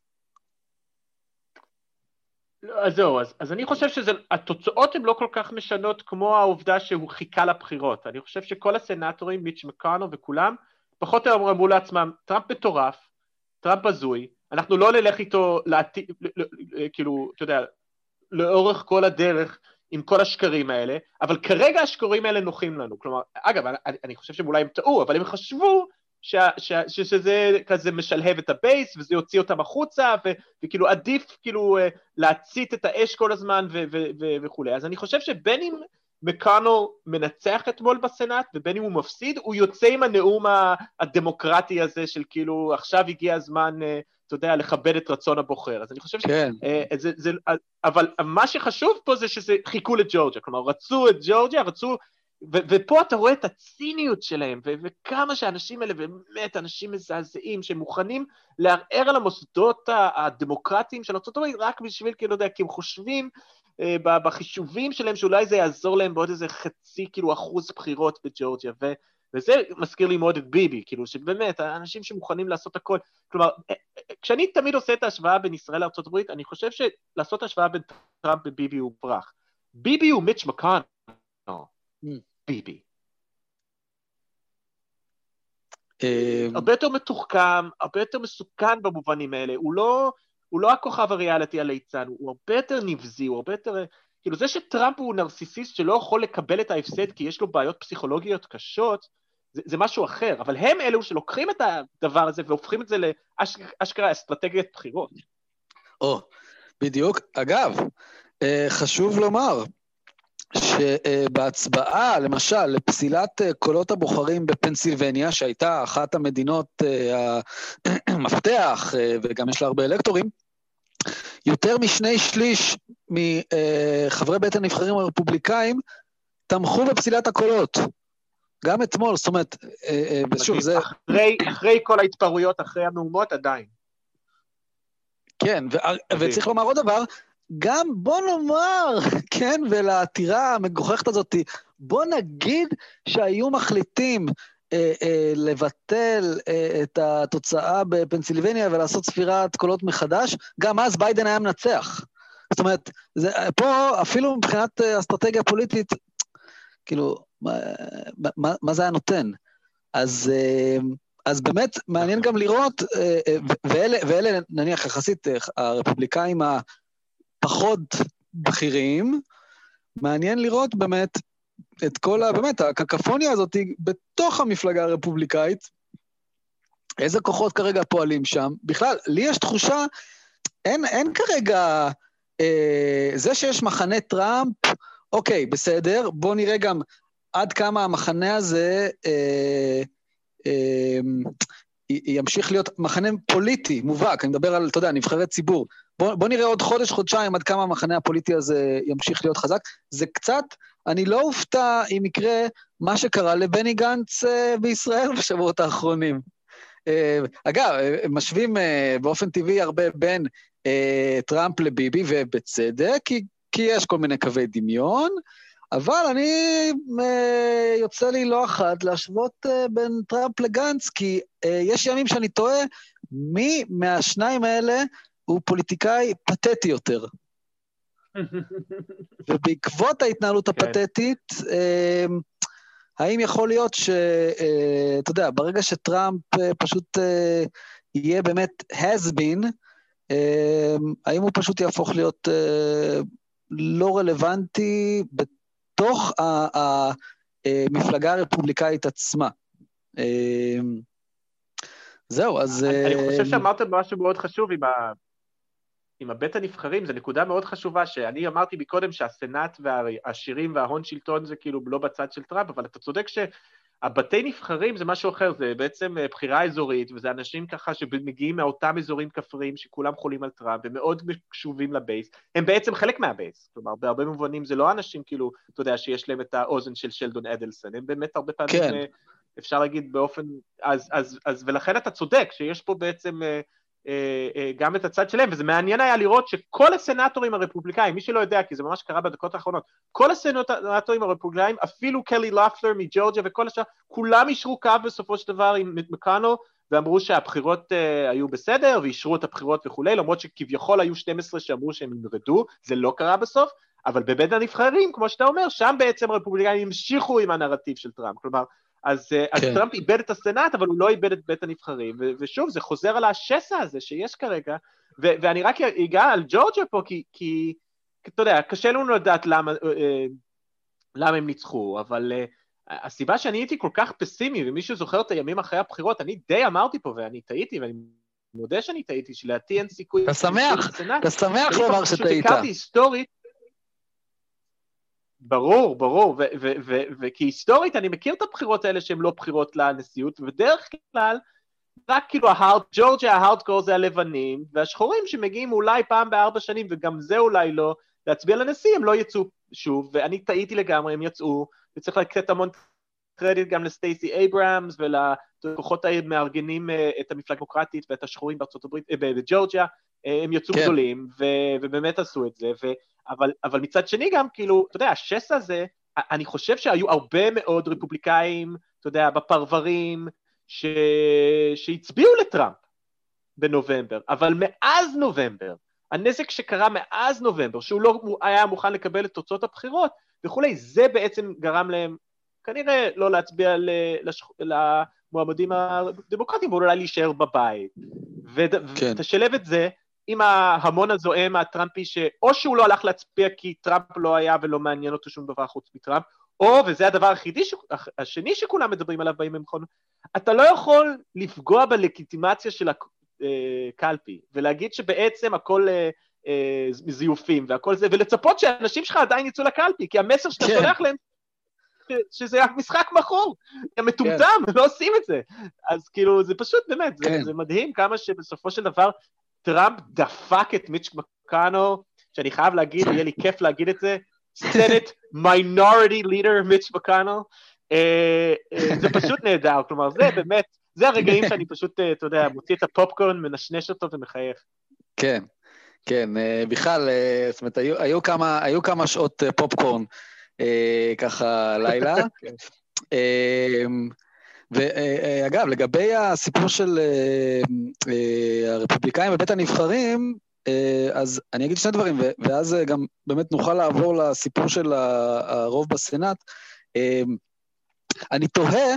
Speaker 5: לא, אז זהו, אז, אז אני חושב שהתוצאות הן לא כל כך משנות כמו העובדה שהוא חיכה לבחירות. אני חושב שכל הסנאטורים, מיץ' מקונל וכולם, פחות או יותר אמרו לעצמם, טראמפ מטורף, טראמפ הזוי, אנחנו לא נלך איתו, לעתיד, כאילו, אתה יודע, לאורך כל הדרך עם כל השקרים האלה, אבל כרגע השקרים האלה נוחים לנו. כלומר, אגב, אני, אני חושב שהם אולי הם טעו, אבל הם חשבו ש, ש, ש, שזה כזה משלהב את ה base, וזה יוציא אותם החוצה, ו, וכאילו עדיף כאילו להצית את האש כל הזמן ו, ו, ו, וכולי. אז אני חושב שבין אם מקאנל מנצח אתמול בסנאט, ובין אם הוא מפסיד, הוא יוצא עם הנאום הדמוקרטי הזה של כאילו, עכשיו הגיע הזמן, אה, אתה יודע, לכבד את רצון הבוחר. אז אני חושב
Speaker 6: כן.
Speaker 5: ש... אה, זה, זה, אבל מה שחשוב פה זה שזה חיכו לג'ורג'יה, כלומר, רצו את ג'ורג'יה, רצו... ו- ופה אתה רואה את הציניות שלהם, ו- וכמה שהאנשים האלה באמת אנשים מזעזעים, שמוכנים לערער על המוסדות הדמוקרטיים של ארה"ב רק בשביל, כאילו, לא יודע, כי הם חושבים אה, בחישובים שלהם, שאולי זה יעזור להם בעוד איזה חצי, כאילו, אחוז בחירות בג'ורג'יה, ו... וזה מזכיר לי מאוד את ביבי, כאילו, שבאמת, האנשים שמוכנים לעשות הכל, כלומר, אה, אה, כשאני תמיד עושה את ההשוואה בין ישראל לארה"ב, אני חושב שלעשות השוואה בין טראמפ וביבי הוא ברח. ביבי הוא מיץ' מקאן, mm. ביבי. הרבה יותר מתוחכם, הרבה יותר מסוכן במובנים האלה, הוא לא... הוא לא הכוכב הריאליטי הליצן, הוא הרבה יותר נבזי, הוא הרבה יותר... כאילו זה שטראמפ הוא נרסיסיסט שלא יכול לקבל את ההפסד כי יש לו בעיות פסיכולוגיות קשות, זה, זה משהו אחר, אבל הם אלו שלוקחים את הדבר הזה והופכים את זה לאשכרה אסטרטגיית בחירות.
Speaker 6: או, בדיוק. אגב, אה, חשוב לומר שבהצבעה, למשל, לפסילת אה, קולות הבוחרים בפנסילבניה, שהייתה אחת המדינות אה, המפתח, וגם יש לה הרבה אלקטורים, יותר משני שליש מחברי בית הנבחרים הרפובליקאים תמכו בפסילת הקולות. גם אתמול, זאת אומרת, ושוב, זה...
Speaker 5: אחרי, אחרי כל ההתפרעויות, אחרי המהומות, עדיין.
Speaker 6: כן, ו- וצריך לומר עוד דבר, גם בוא נאמר, כן, ולעתירה המגוחכת הזאת, בוא נגיד שהיו מחליטים אה, אה, לבטל אה, את התוצאה בפנסילבניה ולעשות ספירת קולות מחדש, גם אז ביידן היה מנצח. זאת אומרת, זה, פה אפילו מבחינת אה, אסטרטגיה פוליטית, כאילו, מה, מה, מה זה היה נותן? אז... אה, אז באמת מעניין גם לראות, אה, ואלה, ואלה נניח יחסית הרפובליקאים הפחות בכירים, מעניין לראות באמת את כל ה... באמת, הקקפוניה הזאת בתוך המפלגה הרפובליקאית, איזה כוחות כרגע פועלים שם. בכלל, לי יש תחושה, אין, אין כרגע... אה, זה שיש מחנה טראמפ, אוקיי, בסדר, בואו נראה גם עד כמה המחנה הזה... אה, אמ, ימשיך להיות מחנה פוליטי מובהק, אני מדבר על, אתה יודע, נבחרי ציבור. בוא, בוא נראה עוד חודש, חודשיים עד כמה המחנה הפוליטי הזה ימשיך להיות חזק. זה קצת, אני לא אופתע אם יקרה מה שקרה לבני גנץ אה, בישראל בשבועות האחרונים. אה, אגב, אה, משווים באופן טבעי הרבה בין טראמפ לביבי, ובצדק, כי, כי יש כל מיני קווי דמיון. אבל אני, אה, יוצא לי לא אחת להשוות אה, בין טראמפ לגנץ, כי אה, יש ימים שאני תוהה מי מהשניים האלה הוא פוליטיקאי פתטי יותר. ובעקבות ההתנהלות כן. הפתטית, האם יכול להיות ש... אתה יודע, ברגע שטראמפ פשוט יהיה באמת has been, האם הוא פשוט יהפוך להיות לא רלוונטי בתוך המפלגה הרפובליקאית עצמה. אמ, זהו, אז...
Speaker 5: אני חושב אמ, שאמרתם משהו מאוד חשוב עם, ה... עם הבית הנבחרים, זו נקודה מאוד חשובה, שאני אמרתי מקודם שהסנאט והעשירים וההון שלטון זה כאילו לא בצד של טראמפ, אבל אתה צודק ש... הבתי נבחרים זה משהו אחר, זה בעצם אה, בחירה אזורית, וזה אנשים ככה שמגיעים מאותם אזורים כפריים שכולם חולים על טראמפ, ומאוד קשובים ל base, הם בעצם חלק מה base, כלומר בהרבה מובנים זה לא אנשים כאילו, אתה יודע, שיש להם את האוזן של שלדון אדלסון, הם באמת הרבה פעמים, כן. אה, אפשר להגיד באופן, אז, אז, אז, ולכן אתה צודק, שיש פה בעצם אה, גם את הצד שלהם, וזה מעניין היה לראות שכל הסנטורים הרפובליקאים, מי שלא יודע, כי זה ממש קרה בדקות האחרונות, כל הסנטורים הרפובליקאים, אפילו קלי לפלר מג'ורג'ה וכל השאר, כולם אישרו קו בסופו של דבר עם מקאנו, ואמרו שהבחירות uh, היו בסדר, ואישרו את הבחירות וכולי, למרות שכביכול היו 12 שאמרו שהם ימרדו, זה לא קרה בסוף, אבל בבית הנבחרים, כמו שאתה אומר, שם בעצם הרפובליקאים המשיכו עם הנרטיב של טראמפ, כלומר, אז, אה, כן. אז טראמפ איבד את הסנאט, אבל הוא לא איבד את בית הנבחרים. ו- ושוב, זה חוזר על השסע הזה שיש כרגע, ו- ואני רק אגע על ג'ורג'ה פה, כי, כי אתה יודע, קשה לנו לדעת למה, אה, למה הם ניצחו, אבל uh, הסיבה שאני הייתי כל כך פסימי, ומישהו זוכר את הימים אחרי הבחירות, אני די אמרתי פה, ואני טעיתי, ואני מודה שאני טעיתי, שלדעתי אין סיכוי...
Speaker 6: אתה שמח, אתה שמח לומר שטעית.
Speaker 5: הכרתי היסטורית, ברור, ברור, וכי היסטורית אני מכיר את הבחירות האלה שהן לא בחירות לנשיאות, ובדרך כלל רק כאילו ההארד, ג'ורג'יה ההארדקור זה הלבנים, והשחורים שמגיעים אולי פעם בארבע שנים, וגם זה אולי לא, להצביע לנשיא, הם לא יצאו שוב, ואני טעיתי לגמרי, הם יצאו, וצריך לתת המון קרדיט גם לסטייסי אייברהמס ולכוחות המארגנים אה, את המפלגה הדמוקרטית ואת השחורים בארצות הברית, אה, בג'ורג'יה, אה, הם יצאו כן. גדולים, ו- ובאמת עשו את זה, ו- אבל, אבל מצד שני גם, כאילו, אתה יודע, השסע הזה, אני חושב שהיו הרבה מאוד רפובליקאים, אתה יודע, בפרברים, ש... שהצביעו לטראמפ בנובמבר, אבל מאז נובמבר, הנזק שקרה מאז נובמבר, שהוא לא היה מוכן לקבל את תוצאות הבחירות וכולי, זה בעצם גרם להם כנראה לא להצביע לשכ... למועמדים הדמוקרטיים, ואולי להישאר בבית. כן. ותשלב את זה עם ההמון הזועם הטראמפי, שאו שהוא לא הלך להצביע כי טראמפ לא היה ולא מעניין אותו שום דבר חוץ מטראמפ, או, וזה הדבר היחידי, ש... השני שכולם מדברים עליו בימים האחרונים, אתה לא יכול לפגוע בלגיטימציה של הקלפי, ולהגיד שבעצם הכל אה, אה, זיופים והכל זה, ולצפות שהאנשים שלך עדיין יצאו לקלפי, כי המסר שאתה
Speaker 6: כן.
Speaker 5: שולח להם, ש- שזה משחק מכור, הם מטומטם, הם לא עושים את זה. אז כאילו, זה פשוט, באמת, זה,
Speaker 6: כן.
Speaker 5: זה מדהים כמה שבסופו של דבר טראמפ דפק את מיץ' מקאנל, שאני חייב להגיד, יהיה לי כיף להגיד את זה, Senate minority leader מיץ' מקאנל, אה, אה, זה פשוט נהדר, כלומר, זה באמת, זה הרגעים שאני פשוט, אה, אתה יודע, מוציא את הפופקורן, מנשנש אותו ומחייך.
Speaker 6: כן, כן, בכלל, זאת אומרת, היו, היו, כמה, היו כמה שעות פופקורן ככה לילה. ואגב, לגבי הסיפור של אה, אה, הרפובליקאים בבית הנבחרים, אה, אז אני אגיד שני דברים, ואז גם באמת נוכל לעבור לסיפור של הרוב בסנאט. אני תוהה,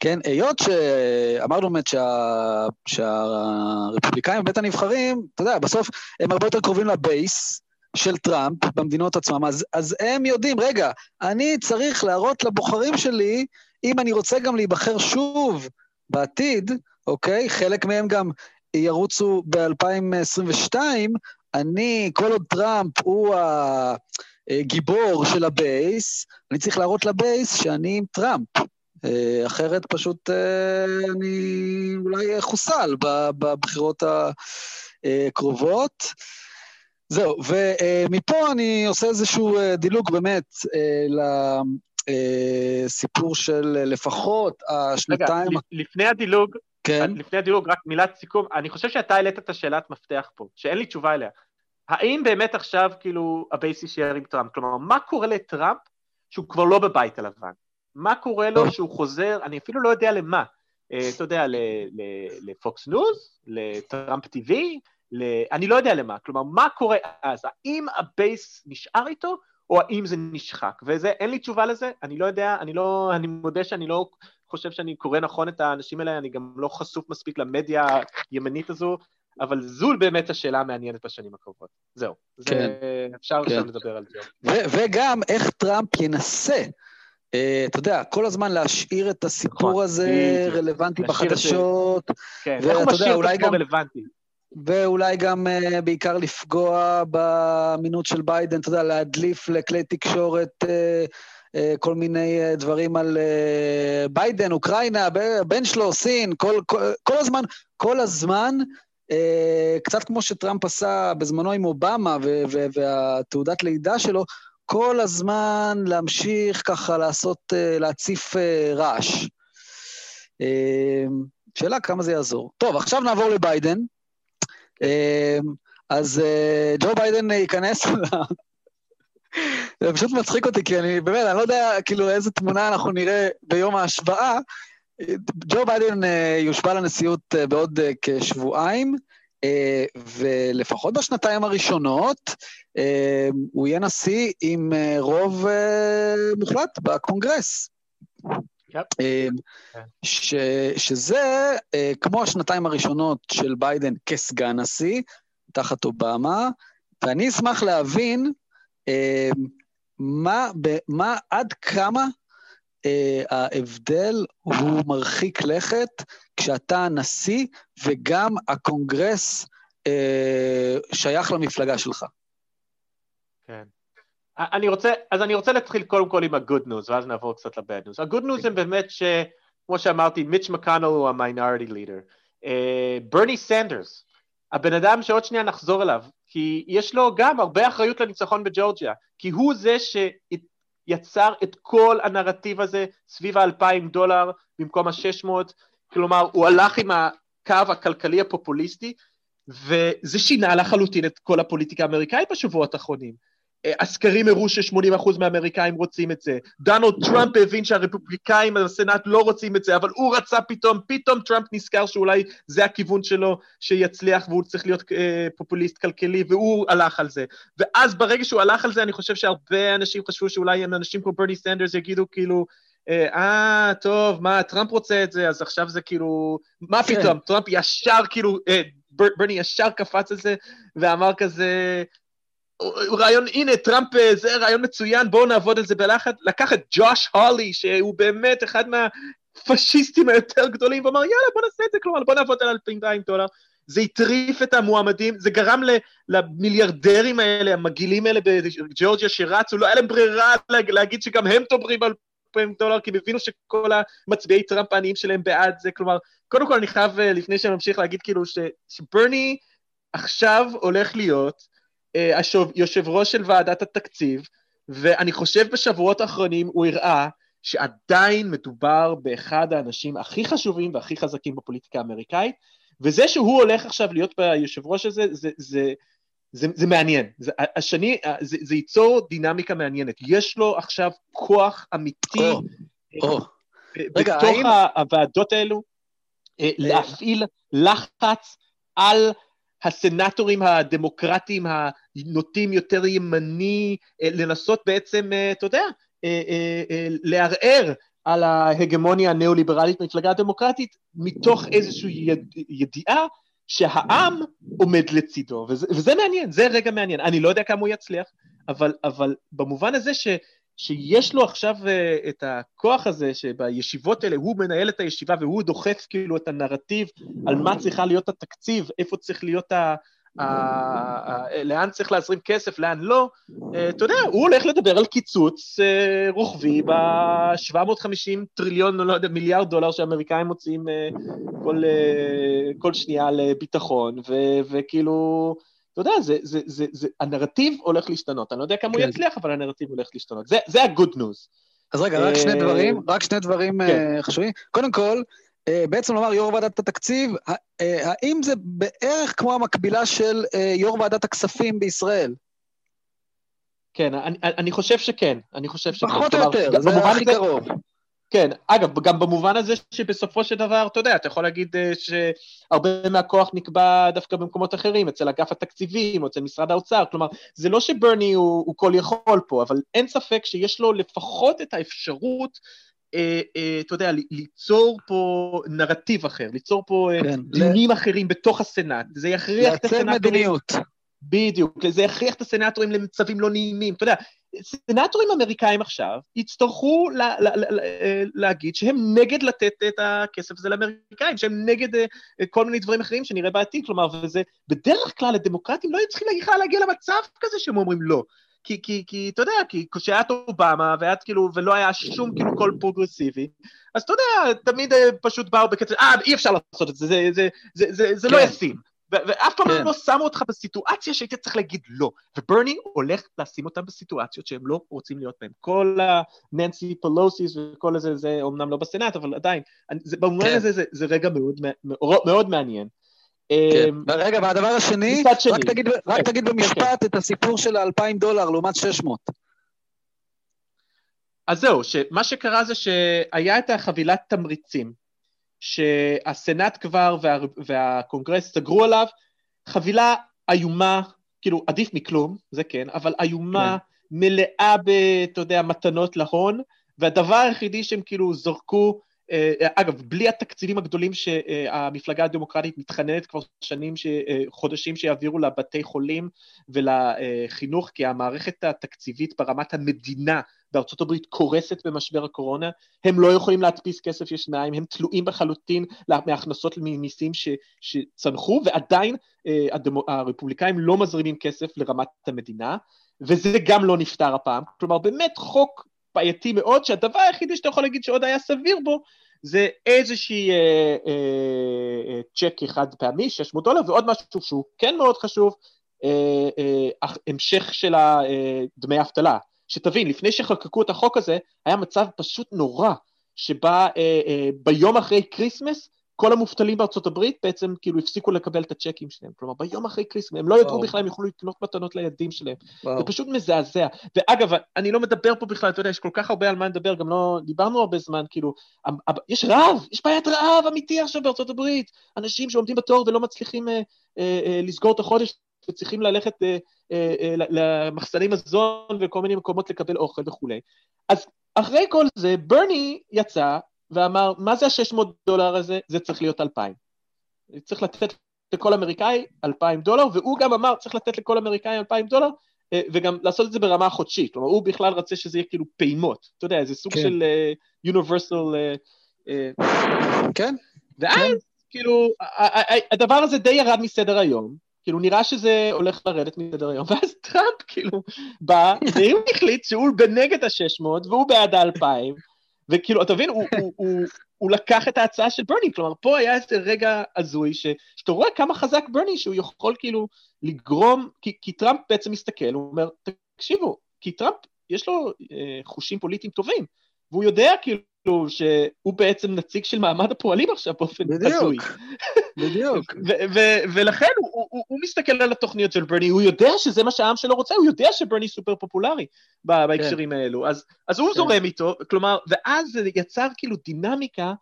Speaker 6: כן, היות שאמרנו באמת שה- שהרפובליקאים בבית הנבחרים, אתה יודע, בסוף הם הרבה יותר קרובים לבייס של טראמפ במדינות עצמם, אז, אז הם יודעים, רגע, אני צריך להראות לבוחרים שלי, אם אני רוצה גם להיבחר שוב בעתיד, אוקיי? חלק מהם גם ירוצו ב-2022, אני, כל עוד טראמפ הוא הגיבור של ה base, אני צריך להראות ל base שאני עם טראמפ. אה, אחרת פשוט אה, אני אולי אחוסל ב- בבחירות הקרובות. זהו, ומפה אני עושה איזשהו אה, דילוג באמת אה, לסיפור של אה, לפחות
Speaker 5: רגע,
Speaker 6: השנתיים...
Speaker 5: לפני הדילוג,
Speaker 6: כן,
Speaker 5: לפני הדילוג, רק מילת סיכום, אני חושב שאתה העלית את השאלת מפתח פה, שאין לי תשובה אליה. האם באמת עכשיו, כאילו, ה base יישאר עם טראמפ? כלומר, מה קורה לטראמפ שהוא כבר לא בבית הלבן? מה קורה לו. שהוא חוזר, אני אפילו לא יודע למה. אה, אתה יודע, לפוקס ניוז, לטראמפ ל- אני לא יודע למה. כלומר, מה קורה אז? האם ה base נשאר איתו, או האם זה נשחק? וזה, אין לי תשובה לזה, אני לא יודע, אני לא, אני מודה שאני לא חושב שאני קורא נכון את האנשים האלה, אני גם לא חשוף מספיק למדיה הימנית הזו, אבל זו באמת השאלה המעניינת בשנים הקרובות. זהו.
Speaker 6: כן.
Speaker 5: זה, אפשר
Speaker 6: כן.
Speaker 5: עכשיו לדבר על זה.
Speaker 6: ו- וגם איך טראמפ ינסה, אה, אתה יודע, כל הזמן להשאיר את הסיפור
Speaker 5: נכון,
Speaker 6: הזה. רלוונטי בחדשות,
Speaker 5: כן, איך הוא משאיר את עצמו
Speaker 6: גם-
Speaker 5: רלוונטי.
Speaker 6: ואולי גם אה, בעיקר לפגוע באמינות של ביידן, אתה יודע, להדליף לכלי תקשורת אה, אה, כל מיני אה, דברים על אה, ביידן, אוקראינה, הבן שלו, סין, כל, כל, כל הזמן, כל הזמן, אה, קצת כמו שטראמפ עשה בזמנו עם אובמה ו- ו- והתעודת לידה שלו, כל הזמן להמשיך ככה לעשות, אה, להציף אה, רעש. אה, שאלה כמה זה יעזור. טוב, עכשיו נעבור לביידן. אמ, אז אה, ג'ו ביידן ייכנס ל... זה פשוט מצחיק אותי, כי אני באמת, אני לא יודע כאילו איזה תמונה אנחנו נראה ביום ההשבעה. ג'ו ביידן אה, יושבע לנשיאות אה, בעוד כשבועיים, ולפחות בשנתיים הראשונות הוא יהיה נשיא עם רוב מוחלט בקונגרס.
Speaker 5: יפ.
Speaker 6: אה,
Speaker 5: כן.
Speaker 6: ש, שזה אה, כמו השנתיים הראשונות של ביידן כסגן נשיא, תחת אובמה, ואני אשמח להבין אה, מה, מה עד כמה אה, ההבדל הוא מרחיק לכת כשאתה נשיא וגם הקונגרס אה, שייך למפלגה שלך.
Speaker 5: כן. אני רוצה, אז אני רוצה להתחיל קודם כל עם ה-good news, ואז נעבור קצת ל-bad news. ה-good news הם באמת ש... כמו שאמרתי, מיץ' מקאנל הוא ה-minority leader. ברני סנדרס, הבן אדם שעוד שנייה נחזור אליו, כי יש לו גם הרבה אחריות לניצחון בג'ורג'יה, כי הוא זה שיצר את כל הנרטיב הזה סביב ה-2,000 דולר במקום ה-600, כלומר, הוא הלך עם הקו הכלכלי הפופוליסטי, וזה שינה לחלוטין את כל הפוליטיקה האמריקאית בשבועות האחרונים. הסקרים הראו ש-80% מהאמריקאים רוצים את זה. דונלד טראמפ הבין שהרפובליקאים בסנאט לא רוצים את זה, אבל הוא רצה פתאום, פתאום טראמפ נזכר שאולי זה הכיוון שלו שיצליח והוא צריך להיות אה, פופוליסט כלכלי, והוא הלך על זה. ואז ברגע שהוא הלך על זה, אני חושב שהרבה אנשים חשבו שאולי הם אנשים כמו ברני סנדרס יגידו כאילו, אה, אה, טוב, מה, טראמפ רוצה את זה, אז עכשיו זה כאילו, מה
Speaker 6: כן.
Speaker 5: פתאום, טראמפ ישר כאילו, אה, בר, ברני ישר קפץ על זה ואמר כזה, רעיון, הנה, טראמפ אה, זה רעיון מצוין, בואו נעבוד על זה בלחץ. לקח את ג'וש הולי, שהוא באמת אחד מהפשיסטים היותר גדולים, ואמר, יאללה, בוא נעשה את זה, כלומר, בוא נעבוד על 2,200 דולר. זה הטריף את המועמדים, זה גרם למיליארדרים האלה, המגעילים האלה בג'ורג'יה שרצו, לא היה להם ברירה להגיד שגם הם תומכים על 2,000 דולר, כי הם הבינו שכל המצביעי טראמפ העניים שלהם בעד זה, כלומר, קודם כל אני חייב, אה, לפני שאני ממשיך להגיד כאילו, ש, שברני עכשיו הולך להיות השוב, יושב ראש של ועדת התקציב, ואני חושב בשבועות האחרונים הוא הראה שעדיין מדובר באחד האנשים הכי חשובים והכי חזקים בפוליטיקה האמריקאית, וזה שהוא הולך עכשיו להיות ביושב ראש הזה, זה, זה, זה, זה מעניין. זה, השני, זה, זה ייצור דינמיקה מעניינת. יש לו עכשיו כוח אמיתי oh, oh. רגע, בתוך האם... הוועדות האלו אה, להפעיל לחץ על הסנטורים הדמוקרטיים הנוטים יותר ימני, אה, לנסות בעצם, אתה יודע, לערער על ההגמוניה הניאו-ליברלית במפלגה הדמוקרטית, מתוך איזושהי יד, ידיעה שהעם עומד לצידו, וזה, וזה מעניין, זה רגע מעניין. אני לא יודע כמה הוא יצליח, אבל, אבל במובן הזה ש, שיש לו עכשיו את הכוח הזה, שבישיבות האלה הוא מנהל את הישיבה והוא דוחף כאילו את הנרטיב על מה צריכה להיות התקציב, איפה צריך להיות. לאן צריך להזרים כסף, לאן לא, אה, אתה יודע, הוא הולך לדבר על קיצוץ אה, רוחבי ב-750 טריליון, לא יודע, מיליארד דולר שהאמריקאים מוציאים אה, כל, כל שנייה לביטחון, וכאילו, אתה יודע, זה, זה, זה, זה, הנרטיב הולך להשתנות, אני לא יודע כמה כן. הוא יצליח, אבל הנרטיב הולך להשתנות, זה, זה ה-good news.
Speaker 6: אז רגע, רק שני דברים, רק שני דברים כן. חשובים. קודם כל, אה, בעצם לומר יו"ר ועדת התקציב, אה, האם זה בערך כמו המקבילה של אה, יו"ר ועדת הכספים בישראל?
Speaker 5: כן, אני, אני חושב שכן, אני חושב שכן.
Speaker 6: פחות או יותר, זה הכי קרוב.
Speaker 5: כן, אגב, גם במובן הזה שבסופו של דבר, אתה יודע, אתה יכול להגיד שהרבה מהכוח נקבע דווקא במקומות אחרים, אצל אגף התקציבים או אצל משרד האוצר, כלומר, זה לא שברני הוא, הוא כל יכול פה, אבל אין ספק שיש לו לפחות את האפשרות אה, אה, אתה יודע, ליצור פה נרטיב אחר, ליצור פה אה, כן, דיונים. אחרים בתוך הסנאט. זה יכריח את הסנאטורים...
Speaker 6: לייצר מדיניות.
Speaker 5: בדיוק, זה יכריח את הסנאטורים למצבים לא נעימים. אתה יודע, סנאטורים אמריקאים עכשיו יצטרכו לה, לה, לה, להגיד שהם נגד לתת את הכסף הזה לאמריקאים, שהם נגד כל מיני דברים אחרים שנראה בעתיד, כלומר, וזה בדרך כלל הדמוקרטים לא היו צריכים להגיע למצב כזה שהם אומרים לא. כי, כי, כי אתה יודע, כי כשהיה את אובמה, והיה כאילו, ולא היה שום כאילו קול פרוגרסיבי, אז אתה יודע, תמיד אה, פשוט באו בקצב, אה, אי אפשר לעשות את זה, זה, זה, זה, זה, זה לא כן. לא ישים. ואף פעם כן. לא שמו אותך בסיטואציה שהיית צריך להגיד לא. וברני הולך לשים אותם בסיטואציות שהם לא רוצים להיות בהן. כל הננסי פלוסים וכל הזה, זה אומנם לא בסנאט, אבל עדיין, זה, במובן כן. הזה זה, זה רגע מאוד, מאוד, מאוד מעניין.
Speaker 6: כן. אמ, רגע, והדבר השני, רק תגיד, רק כן, תגיד כן, במשפט את הסיפור של ה-2,000 דולר לעומת 600.
Speaker 5: אז זהו, שמה שקרה זה שהיה את החבילת תמריצים, שהסנאט כבר וה, והקונגרס סגרו עליו, חבילה איומה, כאילו עדיף מכלום, זה כן, אבל איומה, כן. מלאה ב, אתה יודע, מתנות להון, והדבר היחידי שהם כאילו זרקו אגב, בלי התקציבים הגדולים שהמפלגה הדמוקרטית מתחננת כבר שנים, אה, חודשים שיעבירו לבתי חולים ולחינוך, כי המערכת התקציבית ברמת המדינה בארצות הברית קורסת במשבר הקורונה, הם לא יכולים להדפיס כסף יש מאין, הם תלויים לחלוטין מהכנסות ממיסים ש, שצנחו, ועדיין אה, הדמו, הרפובליקאים לא מזרימים כסף לרמת המדינה, וזה גם לא נפתר הפעם. כלומר, באמת חוק בעייתי מאוד, שהדבר היחידי שאתה יכול להגיד שעוד היה סביר בו, זה איזושהי אה, אה, אה, צ'ק חד פעמי, 600 דולר, ועוד משהו שהוא כן מאוד חשוב, אה, אה, המשך של אה, דמי אבטלה. שתבין, לפני שחוקקו את החוק הזה, היה מצב פשוט נורא, שבה אה, אה, ביום אחרי כריסמס, כל המובטלים בארצות הברית בעצם כאילו הפסיקו לקבל את הצ'קים שלהם. כלומר, ביום אחרי כריסמס, הם לא ידעו בכלל אם יוכלו לקנות מתנות לילדים שלהם. וואו. זה פשוט מזעזע. ואגב, אני לא מדבר פה בכלל, אתה יודע, יש כל כך הרבה על מה לדבר, גם לא דיברנו הרבה זמן, כאילו, יש רעב, יש בעיית רעב אמיתי עכשיו בארצות הברית. אנשים שעומדים בתור ולא מצליחים אה, אה, אה, לסגור את החודש, וצריכים ללכת אה, אה, אה, למחסני מזון וכל מיני מקומות לקבל אוכל וכולי. אז אחרי כל זה, ברני יצא ואמר, מה זה ה-600 דולר הזה? זה צריך להיות 2,000. צריך לתת לכל אמריקאי 2,000 דולר, והוא גם אמר, צריך לתת לכל אמריקאי 2,000 דולר, אה, וגם לעשות את זה ברמה חודשית, כלומר הוא בכלל רצה שזה יהיה כאילו פעימות, אתה יודע, זה סוג
Speaker 6: כן.
Speaker 5: של uh, universal... Uh, uh,
Speaker 6: כן,
Speaker 5: ואז
Speaker 6: כן.
Speaker 5: כאילו הדבר הזה די ירד מסדר היום, כאילו נראה שזה הולך לרדת מסדר היום, ואז טראמפ כאילו בא, והוא החליט שהוא בנגד ה-600 והוא בעד ה-2000, וכאילו, אתה מבין, הוא, הוא, הוא, הוא לקח את ההצעה של ברני, כלומר, פה היה איזה רגע הזוי, ש, שאתה רואה כמה חזק ברני, שהוא יכול כאילו לגרום, כי, כי טראמפ בעצם מסתכל, הוא אומר, תקשיבו, כי טראמפ, יש לו אה, חושים פוליטיים טובים, והוא יודע כאילו שהוא בעצם נציג של מעמד הפועלים עכשיו באופן הזוי.
Speaker 6: בדיוק, בדיוק.
Speaker 5: ולכן הוא, הוא, הוא, מסתכל על התוכניות של ברני, הוא יודע שזה מה שהעם שלו רוצה, הוא יודע שברני סופר פופולרי בהקשרים האלו, אז, אז הוא
Speaker 6: כן.
Speaker 5: זורם איתו, כלומר, ואז זה יצר כאילו דינמיקה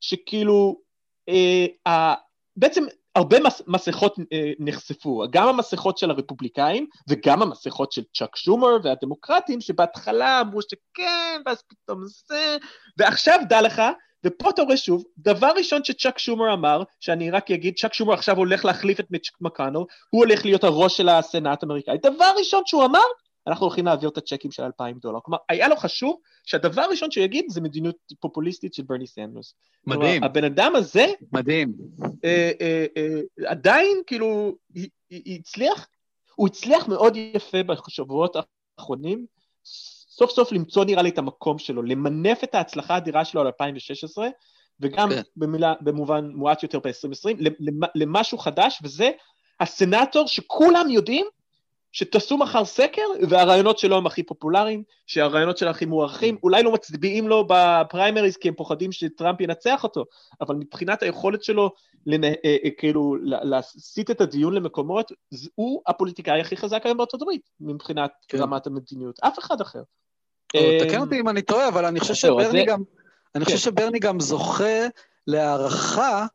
Speaker 5: שכאילו, אה, ה- בעצם הרבה מס, מסכות אה, נחשפו, גם המסכות של הרפובליקאים וגם המסכות של צ'אק שומר והדמוקרטים, שבהתחלה אמרו שכן, ואז פתאום זה, ועכשיו דע לך, ופה אתה רואה שוב, דבר ראשון שצ'אק שומר אמר, שאני רק אגיד, צ'אק שומר עכשיו הולך להחליף את מיץ' מקאנל, הוא הולך להיות הראש של הסנאט האמריקאי. דבר ראשון שהוא אמר, אנחנו הולכים להעביר את הצ'קים של 2,000 דולר. כלומר, היה לו חשוב שהדבר הראשון שהוא יגיד זה מדיניות פופוליסטית של ברני סנדרס.
Speaker 6: מדהים,
Speaker 5: כלומר, הבן אדם הזה
Speaker 6: מדהים.
Speaker 5: אה, אה, אה, עדיין, כאילו, היא- היא- היא הצליח, הוא הצליח מאוד יפה בשבועות האחרונים, סוף סוף למצוא נראה לי את המקום שלו, למנף את ההצלחה האדירה שלו על 2016, וגם
Speaker 6: כן.
Speaker 5: במילה, במובן מועט יותר ב-2020, למשהו חדש, וזה הסנאטור שכולם יודעים שתעשו מחר סקר, והרעיונות שלו הם הכי פופולריים, שהרעיונות שלו הכי מוערכים, אולי לא מצביעים לו בפריימריז כי הם פוחדים שטראמפ ינצח אותו, אבל מבחינת היכולת שלו לנה, אה, אה, כאילו לה- להסיט את הדיון למקומות, הוא הפוליטיקאי הכי חזק היום בארצות הברית, מבחינת
Speaker 6: כן.
Speaker 5: רמת המדיניות, אף אחד אחר. אה,
Speaker 6: תקן אותי אם אני טועה, אבל אני חושב
Speaker 5: זהו, אז
Speaker 6: שברני
Speaker 5: זה-
Speaker 6: גם, אני חושב
Speaker 5: כן.
Speaker 6: שברני גם זוכה להערכה,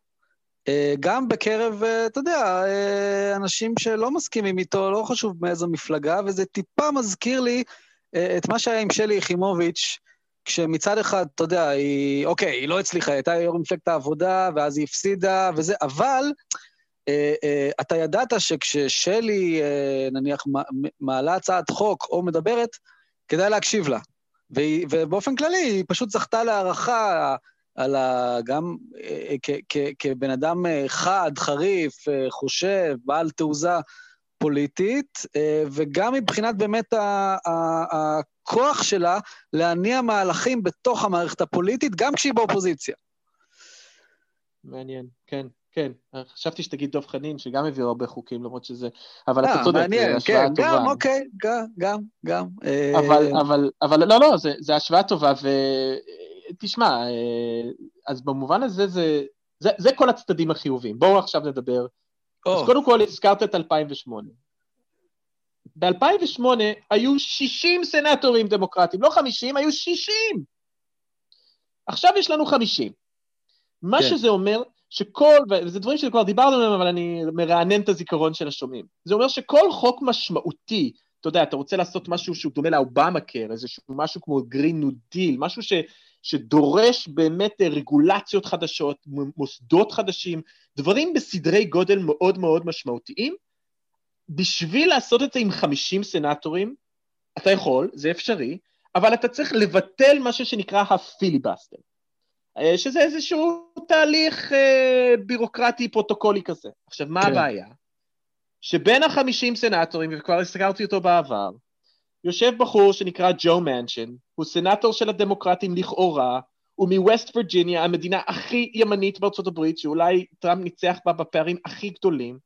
Speaker 6: גם בקרב, אה, אתה יודע, אה, אנשים שלא מסכימים איתו, לא חשוב מאיזו מפלגה, וזה טיפה מזכיר לי אה, את מה שהיה עם שלי יחימוביץ', כשמצד אחד, אתה יודע, היא, אוקיי, היא לא הצליחה, היא הייתה יו"ר מפלגת העבודה, ואז היא הפסידה וזה, אבל אה, אה, אתה ידעת שכששלי, אה, נניח, מעלה הצעת חוק או מדברת, כדאי להקשיב לה. והיא, ובאופן כללי, היא פשוט זכתה להערכה על ה... גם אה, כ, כ, כבן אדם אה, חד, חריף, אה, חושב, בעל תעוזה פוליטית, אה, וגם מבחינת באמת ה, ה, הכוח שלה להניע מהלכים בתוך המערכת הפוליטית, גם כשהיא באופוזיציה.
Speaker 5: מעניין, כן, כן. חשבתי שתגיד דב חנין, שגם הביאו הרבה חוקים, למרות שזה... אבל אתה
Speaker 6: אה,
Speaker 5: צודק, זו השוואה
Speaker 6: כן,
Speaker 5: טובה.
Speaker 6: גם, אוקיי, גם, גם, גם. אה,
Speaker 5: אבל, אבל, אבל לא, לא, זה השוואה טובה, ותשמע, אה, אז במובן הזה זה, זה, זה כל הצדדים החיוביים. בואו עכשיו נדבר.
Speaker 6: או,
Speaker 5: אז קודם כל הזכרת את 2008. ב-2008 היו 60 סנטורים דמוקרטים, לא 50, היו 60. עכשיו יש לנו 50. מה
Speaker 6: כן.
Speaker 5: שזה אומר, שכל, וזה דברים שכבר דיברנו עליהם, אבל אני מרענן את הזיכרון של השומעים. זה אומר שכל חוק משמעותי, אתה יודע, אתה רוצה לעשות משהו שהוא דומה לאובמה קר, איזשהו משהו כמו Green New Deal, משהו ש, שדורש באמת אה, רגולציות חדשות, מוסדות חדשים, דברים בסדרי גודל מאוד מאוד משמעותיים. בשביל לעשות את זה עם 50 סנטורים, אתה יכול, זה אפשרי, אבל אתה צריך לבטל משהו שנקרא ה filibuster, אה, שזה איזשהו תהליך אה, בירוקרטי פרוטוקולי כזה. עכשיו, מה
Speaker 6: כן.
Speaker 5: הבעיה? שבין החמישים סנטורים, וכבר הזכרתי אותו בעבר, יושב בחור שנקרא ג'ו מנצ'ין, הוא סנטור של הדמוקרטים לכאורה, הוא מווסט וירג'יניה, המדינה הכי ימנית בארצות הברית, שאולי טראמפ ניצח בה בפערים הכי גדולים.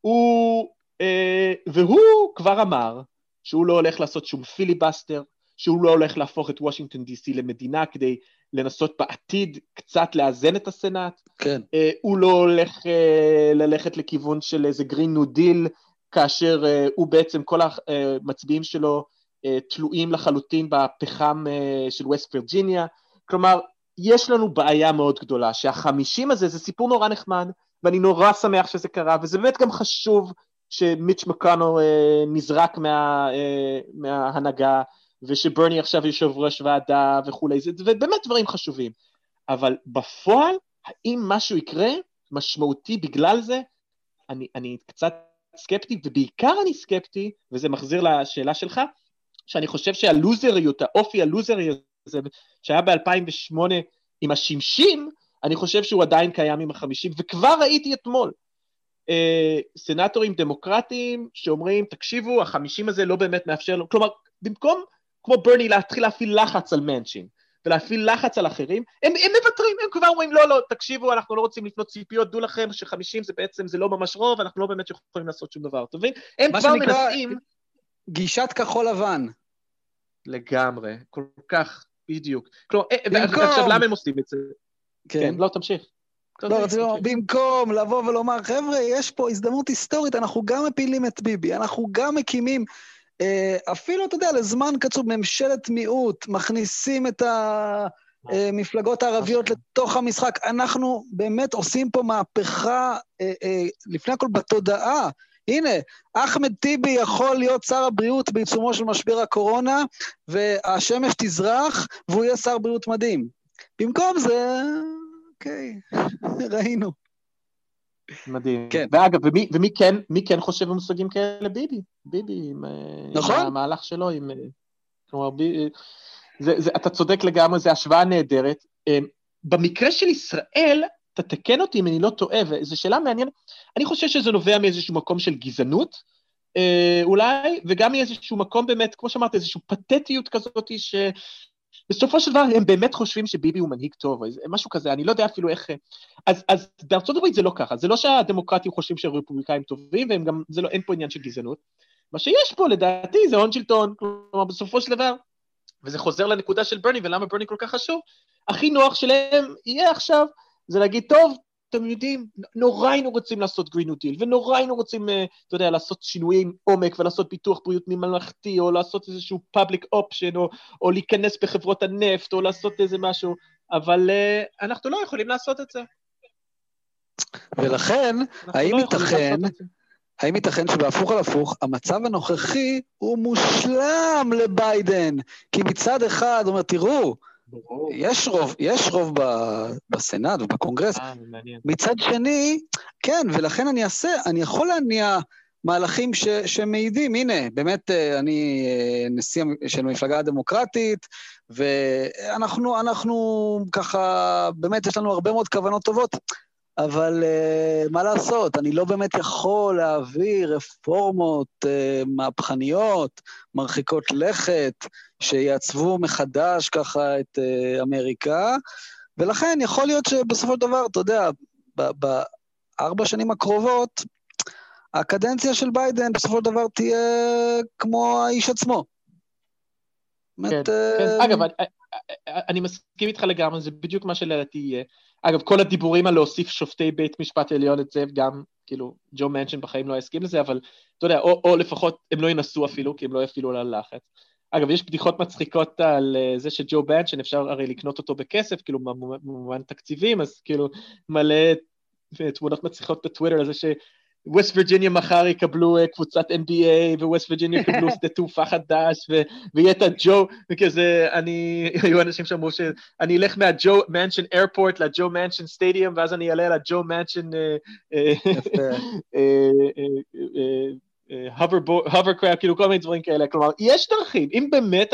Speaker 5: הוא, אה, והוא כבר אמר שהוא לא הולך לעשות שום filibuster, שהוא לא הולך להפוך את וושינגטון די.סי למדינה כדי לנסות בעתיד קצת לאזן את הסנאט.
Speaker 6: כן,
Speaker 5: אה, הוא לא הולך אה, ללכת לכיוון של איזה Green New Deal, כאשר אה, הוא בעצם, כל המצביעים שלו אה, תלויים לחלוטין בפחם אה, של ווסט וירג'יניה. כלומר, יש לנו בעיה מאוד גדולה, שהחמישים הזה זה סיפור נורא נחמד, ואני נורא שמח שזה קרה, וזה באמת גם חשוב שמיץ' מקאנו אה, נזרק מה, אה, מההנהגה, ושברני עכשיו יושב ראש ועדה וכולי, זה, ובאמת דברים חשובים. אבל בפועל, האם משהו יקרה משמעותי בגלל זה? אני, אני קצת סקפטי, ובעיקר אני סקפטי, וזה מחזיר לשאלה שלך, שאני חושב שהלוזריות, האופי הלוזרי הזה, שהיה ב-2008 עם השמשים, אני חושב שהוא עדיין קיים עם החמישים, וכבר ראיתי אתמול אה, סנטורים דמוקרטיים שאומרים, תקשיבו, החמישים הזה לא באמת מאפשר לו, כלומר, במקום, כמו ברני, להתחיל להפעיל לחץ על מנצ'ין, ולהפעיל לחץ על אחרים, הם, הם מוותרים, הם כבר אומרים, לא, לא, תקשיבו, אנחנו לא רוצים לפנות ציפיות, דעו לכם שחמישים זה בעצם, זה לא ממש רוב, אנחנו לא באמת יכולים לעשות שום דבר, אתה מבין? הם כבר
Speaker 6: שנקרא,
Speaker 5: מנסים...
Speaker 6: גישת כחול לבן.
Speaker 5: לגמרי, כל כך, בדיוק. כלומר, אה, במקום... עכשיו, למה הם עושים את זה? כן, כן לא, תמשיך.
Speaker 6: לא, רציתי לומר, במקום לבוא ולומר, חבר'ה, יש פה הזדמנות היסטורית, אנחנו גם מפילים את ביבי, אנחנו גם מקימים, אה, אפילו, אתה יודע, לזמן קצוב, ממשלת מיעוט, מכניסים את המפלגות הערביות לתוך המשחק. אנחנו באמת עושים פה מהפכה, אה, אה, לפני הכל בתודעה. הנה, אחמד טיבי יכול להיות שר הבריאות בעיצומו של משבר הקורונה, והשמש תזרח, והוא יהיה שר בריאות מדהים. במקום זה, אוקיי, ראינו.
Speaker 5: מדהים. כן. ואגב, ומי, ומי כן, מי כן חושב במושגים כאלה? ביבי. ביבי, עם, נכון. עם המהלך שלו, עם... כלומר, ביבי... זה, זה, אתה צודק לגמרי, זו השוואה נהדרת. במקרה של ישראל, אתה תקן אותי אם אני לא טועה, וזו שאלה מעניינת, אני חושב שזה נובע מאיזשהו מקום של גזענות, אה, אולי, וגם מאיזשהו מקום באמת, כמו שאמרת, איזושהי פתטיות כזאת, ש... בסופו של דבר הם באמת חושבים שביבי הוא מנהיג טוב, משהו כזה, אני לא יודע אפילו איך... אז, אז בארצות הברית זה לא ככה, זה לא שהדמוקרטים חושבים שהרפובליקאים טובים, והם גם, לא, אין פה עניין של גזענות. מה שיש פה לדעתי זה הון שלטון, כלומר בסופו של דבר, וזה חוזר לנקודה של ברני ולמה ברני כל כך חשוב, הכי נוח שלהם יהיה עכשיו, זה להגיד, טוב, אתם יודעים, נורא היינו רוצים לעשות Green Deal, ונורא היינו רוצים, אה, אתה יודע, לעשות שינויים עומק ולעשות ביטוח בריאות ממלכתי, או לעשות איזשהו public option, או, או להיכנס בחברות הנפט, או לעשות איזה משהו, אבל אה, אנחנו לא יכולים לעשות את זה.
Speaker 6: ולכן, האם לא ייתכן, האם ייתכן שבהפוך על הפוך, המצב הנוכחי הוא מושלם לביידן? כי מצד אחד, הוא אומר, תראו, יש רוב, יש רוב בסנאט ובקונגרס. אה, מצד שני, כן, ולכן אני אעשה, אני יכול להניע מהלכים ש, שמעידים, הנה, באמת, אה, אני אה, נשיא של המפלגה הדמוקרטית, ואנחנו, אנחנו ככה, באמת, יש לנו הרבה מאוד כוונות טובות. אבל uh, מה לעשות, אני לא באמת יכול להעביר רפורמות uh, מהפכניות, מרחיקות לכת, שיעצבו מחדש ככה את uh, אמריקה, ולכן יכול להיות שבסופו של דבר, אתה יודע, בארבע שנים הקרובות, הקדנציה של ביידן בסופו של דבר תהיה כמו האיש עצמו.
Speaker 5: כן, באמת, כן. אגב, אני, אני מסכים איתך לגמרי, זה בדיוק מה שלדעתי יהיה. אגב, כל הדיבורים על להוסיף שופטי בית משפט עליון את זה, גם, כאילו, ג'ו מנשן בחיים לא יסכים לזה, אבל אתה יודע, או, או לפחות הם לא ינסו אפילו, כי הם לא יפעילו על הלחץ. אגב, יש בדיחות מצחיקות על אה, זה שג'ו מנשן, אפשר הרי לקנות אותו בכסף, כאילו, במובן תקציבים, אז כאילו, מלא תמונות מצחיקות בטוויטר על זה ווסט וירג'יניה מחר יקבלו uh, קבוצת NBA, וווסט וירג'יניה יקבלו שדה תעופה חדש, ו- ויהיה את הג'ו, וכזה, אני, היו אנשים שאמרו שאני אלך מהג'ו מנשן airport לג'ו מנשן stadium, ואז אני אעלה לג'ו מנשן hovercraft, כאילו כל מיני דברים כאלה, כלומר, יש דרכים, אם באמת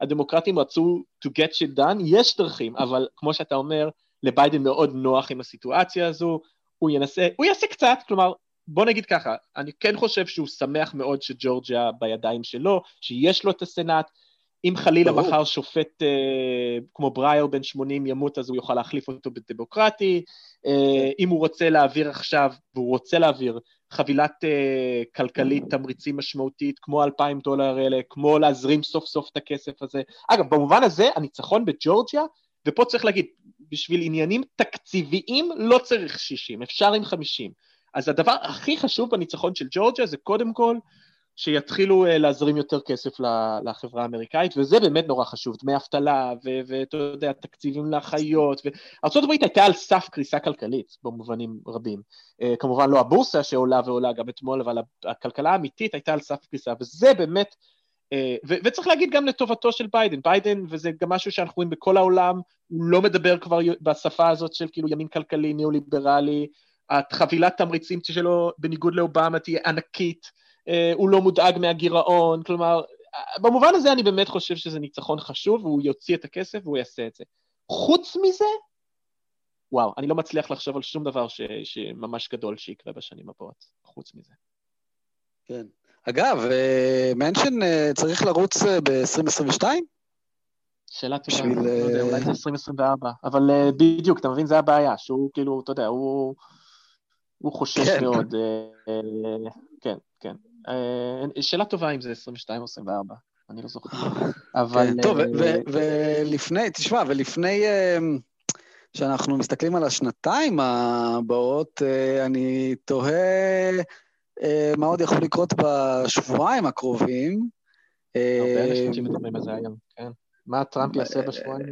Speaker 5: הדמוקרטים רצו to get shit done, יש דרכים, אבל כמו שאתה אומר, לביידן מאוד נוח עם הסיטואציה הזו, הוא ינסה, הוא יעשה קצת, כלומר, בוא נגיד ככה, אני כן חושב שהוא שמח מאוד שג'ורג'יה בידיים שלו, שיש לו את הסנאט, אם חלילה ברור. מחר שופט אה, כמו ברייר בן 80 ימות, אז הוא יוכל להחליף אותו בדמוקרטי. אה, אם הוא רוצה להעביר עכשיו, והוא רוצה להעביר חבילת אה, כלכלית תמריצים משמעותית, כמו 2,000 דולר האלה, כמו להזרים סוף סוף את הכסף הזה. אגב, במובן הזה, הניצחון בג'ורג'יה, ופה צריך להגיד, בשביל עניינים תקציביים לא צריך 60, אפשר עם 50. אז הדבר הכי חשוב בניצחון של ג'ורג'יה זה קודם כל שיתחילו uh, להזרים יותר כסף לחברה האמריקאית, וזה באמת נורא חשוב, דמי אבטלה, ואתה יודע, תקציבים לאחיות, וארה"ב הייתה על סף קריסה כלכלית במובנים רבים. Uh, כמובן לא הבורסה שעולה ועולה גם אתמול, אבל הכלכלה האמיתית הייתה על סף קריסה, וזה באמת, uh, ו- וצריך להגיד גם לטובתו של ביידן, ביידן, וזה גם משהו שאנחנו רואים בכל העולם, הוא לא מדבר כבר בשפה הזאת של כאילו ימין כלכלי, ניאו-ליברלי, החבילת תמריצים שלו, בניגוד לאובמה, תהיה ענקית, אה, הוא לא מודאג מהגירעון, כלומר, במובן הזה אני באמת חושב שזה ניצחון חשוב, והוא יוציא את הכסף והוא יעשה את זה. חוץ מזה, וואו, אני לא מצליח לחשוב על שום דבר ש, שממש גדול שיקרה בשנים הבאות, חוץ מזה.
Speaker 6: כן. אגב, אה, מנשן אה, צריך לרוץ ב-2022?
Speaker 5: שאלה טובה, בשביל... לא יודע, אולי זה 2024, אבל בדיוק, אתה מבין, זה הבעיה, שהוא כאילו, אתה יודע, הוא, הוא חושש כן. מאוד, כן, כן. שאלה טובה אם זה 22 או 24, אני לא זוכר. אבל...
Speaker 6: כן, טוב, ולפני, תשמע, ולפני שאנחנו מסתכלים על השנתיים הבאות, אני תוהה מה עוד יכול לקרות בשבועיים הקרובים.
Speaker 5: הרבה אנשים שמדברים על זה היום, כן. מה טראמפ יעשה בשבועיים?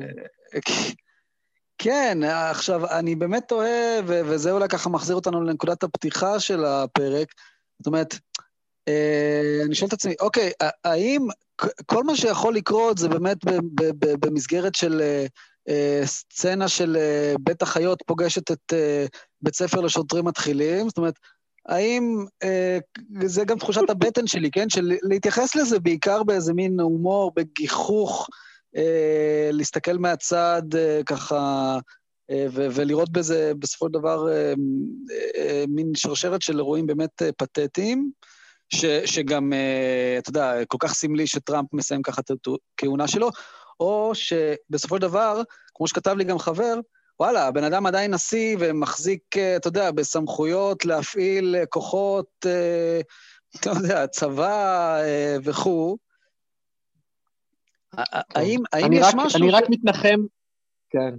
Speaker 6: כן, עכשיו, אני באמת תוהה, וזה אולי ככה מחזיר אותנו לנקודת הפתיחה של הפרק, זאת אומרת, אה, אני שואל את עצמי, אוקיי, האם כל מה שיכול לקרות זה באמת במסגרת של אה, אה, סצנה של בית החיות פוגשת את בית ספר לשוטרים מתחילים? זאת אומרת, האם, זה גם תחושת הבטן שלי, כן? של להתייחס לזה בעיקר באיזה מין הומור, בגיחוך, להסתכל מהצד ככה, ולראות בזה בסופו של דבר מין שרשרת של אירועים באמת פתטיים. ש, שגם, uh, אתה יודע, כל כך סמלי שטראמפ מסיים ככה את הכהונה שלו, או שבסופו של דבר, כמו שכתב לי גם חבר, וואלה, הבן אדם עדיין נשיא ומחזיק, uh, אתה יודע, בסמכויות להפעיל כוחות, uh, אתה יודע, צבא וכו'. האם, האם יש
Speaker 5: רק,
Speaker 6: משהו...
Speaker 5: אני ש... רק מתנחם, כן,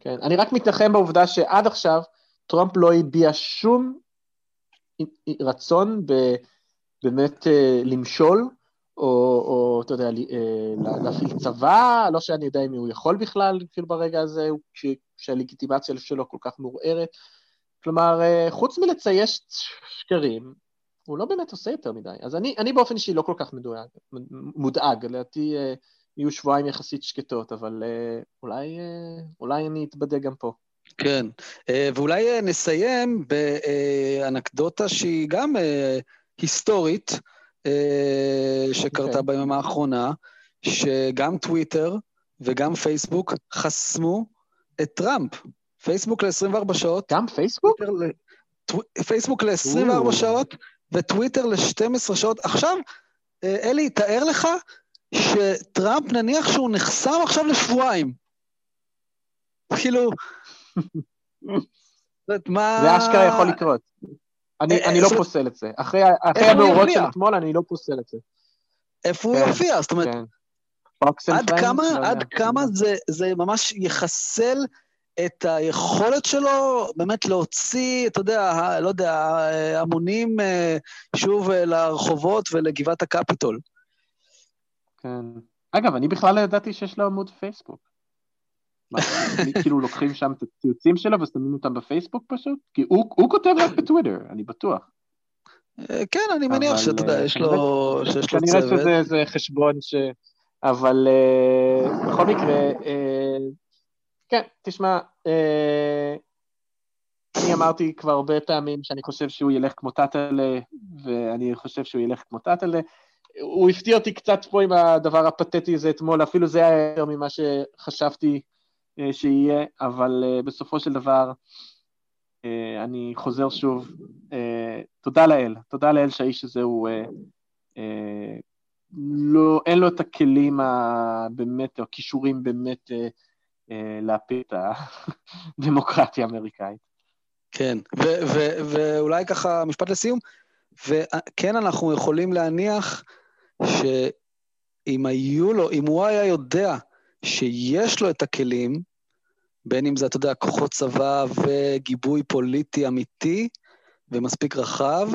Speaker 5: כן, אני רק מתנחם בעובדה שעד עכשיו טראמפ לא הביע שום רצון ב... באמת אה, למשול, או, או אתה יודע, אה, להפעיל צבא, לא שאני יודע אם הוא יכול בכלל, כאילו ברגע הזה, כשהלגיטימציה שלו כל כך מעורערת. כלומר, אה, חוץ מלצייש שקרים, הוא לא באמת עושה יותר מדי. אז אני, אני באופן אישי לא כל כך מדואג, מודאג, לדעתי יהיו שבועיים יחסית שקטות, אבל אולי, אולי אני אתבדה גם פה.
Speaker 6: כן, ואולי נסיים באנקדוטה שהיא גם היסטורית אה, שקרתה okay. אוקיי. בימים האחרונה, שגם טוויטר וגם פייסבוק חסמו את טראמפ. פייסבוק ל-24 שעות.
Speaker 5: גם פייסבוק? ל...
Speaker 6: פייסבוק ל-24 שעות וטוויטר ל-12 שעות. עכשיו, אה, אלי, תאר לך שטראמפ, נניח שהוא נחסם עכשיו לשבועיים. כאילו...
Speaker 5: מה... זה אשכרה יכול לקרות. אני, אה, אני לא פוסל את זה. אחרי, אחרי המאורות של אתמול, אני לא פוסל את זה.
Speaker 6: איפה הוא כן, יופיע? זאת אומרת, כן. עד כמה, לא עד כמה זה, זה ממש יחסל את היכולת שלו באמת להוציא, אתה יודע, לא יודע, המונים אה, שוב אה, לרחובות ולגבעת הקפיטול.
Speaker 5: כן. אגב, אני בכלל לא ידעתי שיש לו עמוד פייסבוק. כאילו לוקחים שם את הציוצים שלו ושמים אותם בפייסבוק פשוט? כי הוא, הוא כותב רק בטוויטר, אני בטוח.
Speaker 6: אה, כן, אני מניח שאתה יודע, יש לו, שיש לו צוות.
Speaker 5: כנראה שזה איזה חשבון ש... אבל uh, בכל מקרה, כן, תשמע, אני אמרתי כבר הרבה פעמים שאני חושב שהוא ילך כמו טאטלה, ואני חושב שהוא ילך כמו טאטלה. הוא הפתיע אותי קצת פה עם הדבר הפתטי הזה אתמול, אפילו זה היה יותר ממה שחשבתי אה, שיהיה, אבל אה, בסופו של דבר אה, אני חוזר שוב, תודה לאל, תודה לאל שהאיש הזה הוא, לא, אין לו את הכלים הבאמת, או הכישורים באמת להפיל את הדמוקרטיה האמריקאית.
Speaker 6: כן, ואולי ככה משפט לסיום, וכן אנחנו יכולים להניח שאם היו לו, אם הוא היה יודע שיש לו את הכלים, בין אם זה, אתה יודע, כוחות צבא וגיבוי פוליטי אמיתי ומספיק רחב,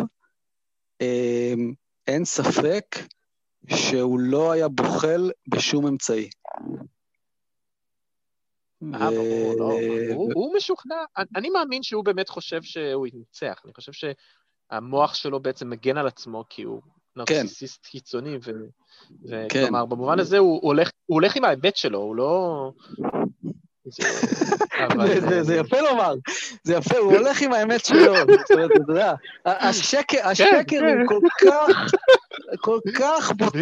Speaker 6: אמ, אין ספק שהוא לא היה בוחל בשום אמצעי.
Speaker 5: אה, לא, הוא משוכנע, אני מאמין שהוא באמת חושב שהוא ינצח, אני חושב שהמוח שלו בעצם מגן על עצמו כי הוא נרקסיסט קיצוני, וכלומר, כן. במובן הזה הוא הולך עם ההיבט שלו, הוא לא... אבל,
Speaker 6: זה- זה- זה יפה לומר, זה יפה, הוא הולך עם האמת שלו, זאת אומרת, אתה יודע, השקר השקר הוא כל כך, כל כך בוטה,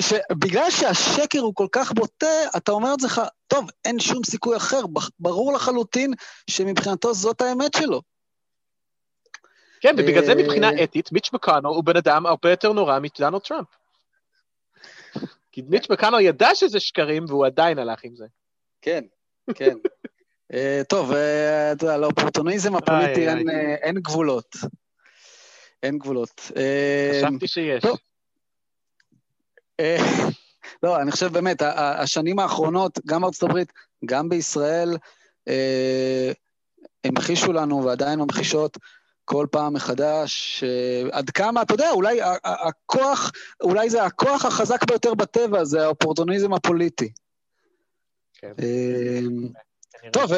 Speaker 6: שבגלל שהשקר הוא כל כך בוטה, אתה אומר את זה לך, טוב, אין שום סיכוי אחר, ברור לחלוטין שמבחינתו זאת האמת שלו.
Speaker 5: כן, ובגלל זה
Speaker 6: אה,
Speaker 5: מבחינה אתית, מיץ' מקאנל הוא בן אדם הרבה יותר נורא מדונלד טראמפ. כי מיץ' מקאנל ידע שזה שקרים והוא עדיין הלך עם זה.
Speaker 6: כן, כן. אה, טוב, אה, אתה יודע, לאופורטוניזם הפוליטי אין, אה, גבולות. אין גבולות. אה,
Speaker 5: חשבתי שיש.
Speaker 6: אה, לא, אני חושב באמת, השנים האחרונות, גם בארצות הברית, גם בישראל, אה, המחישו לנו ועדיין ממחישות כל פעם מחדש, אה, עד כמה, אתה יודע, אולי הכוח, אולי זה הכוח החזק ביותר בטבע, זה האופורטוניזם הפוליטי.
Speaker 5: כן.
Speaker 6: אה. טוב.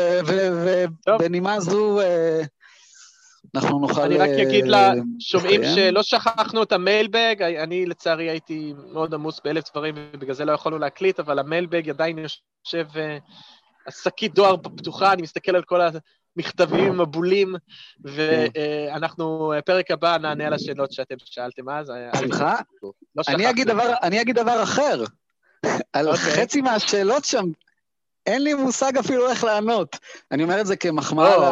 Speaker 6: ובנימה זו, אה, אנחנו נוכל...
Speaker 5: אני רק אגיד לשומעים. שלא שכחנו את המיילבג, אני לצערי הייתי מאוד עמוס באלף דברים ובגלל זה לא יכולנו להקליט, אבל המיילבג עדיין יושב, השקית דואר פתוחה, אני מסתכל על כל המכתבים, המבולים, ואנחנו, פרק הבא נענה על השאלות שאתם שאלתם אז. אה,
Speaker 6: סליחה?
Speaker 5: תדאגו, לא
Speaker 6: אני. אגיד דבר, אחר. על
Speaker 5: אוקיי.
Speaker 6: חצי מהשאלות שם, אין לי מושג אפילו איך לענות. אני אומר את זה כמחמאה ל...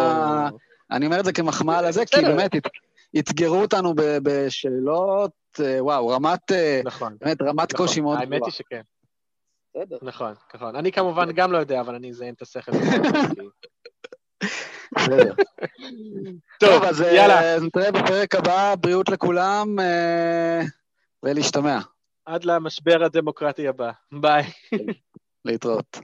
Speaker 6: אני אומר את זה כמחמאה לזה, כי. באמת, את- אתגרו אותנו בשאלות, אה, וואו, רמת, אה,
Speaker 5: נכון.
Speaker 6: באמת, רמת
Speaker 5: נכון.
Speaker 6: קושי מאוד
Speaker 5: האמת
Speaker 6: גבוהה.
Speaker 5: היא שכן,
Speaker 6: בסדר.
Speaker 5: נכון, נכון. אני כמובן גם לא יודע, אבל אני אזיין את השכל. טוב,
Speaker 6: אז אה,
Speaker 5: יאללה,
Speaker 6: נתראה בפרק הבא, בריאות לכולם, אה, ולהשתמע.
Speaker 5: עד למשבר הדמוקרטי הבא. ביי.
Speaker 6: להתראות.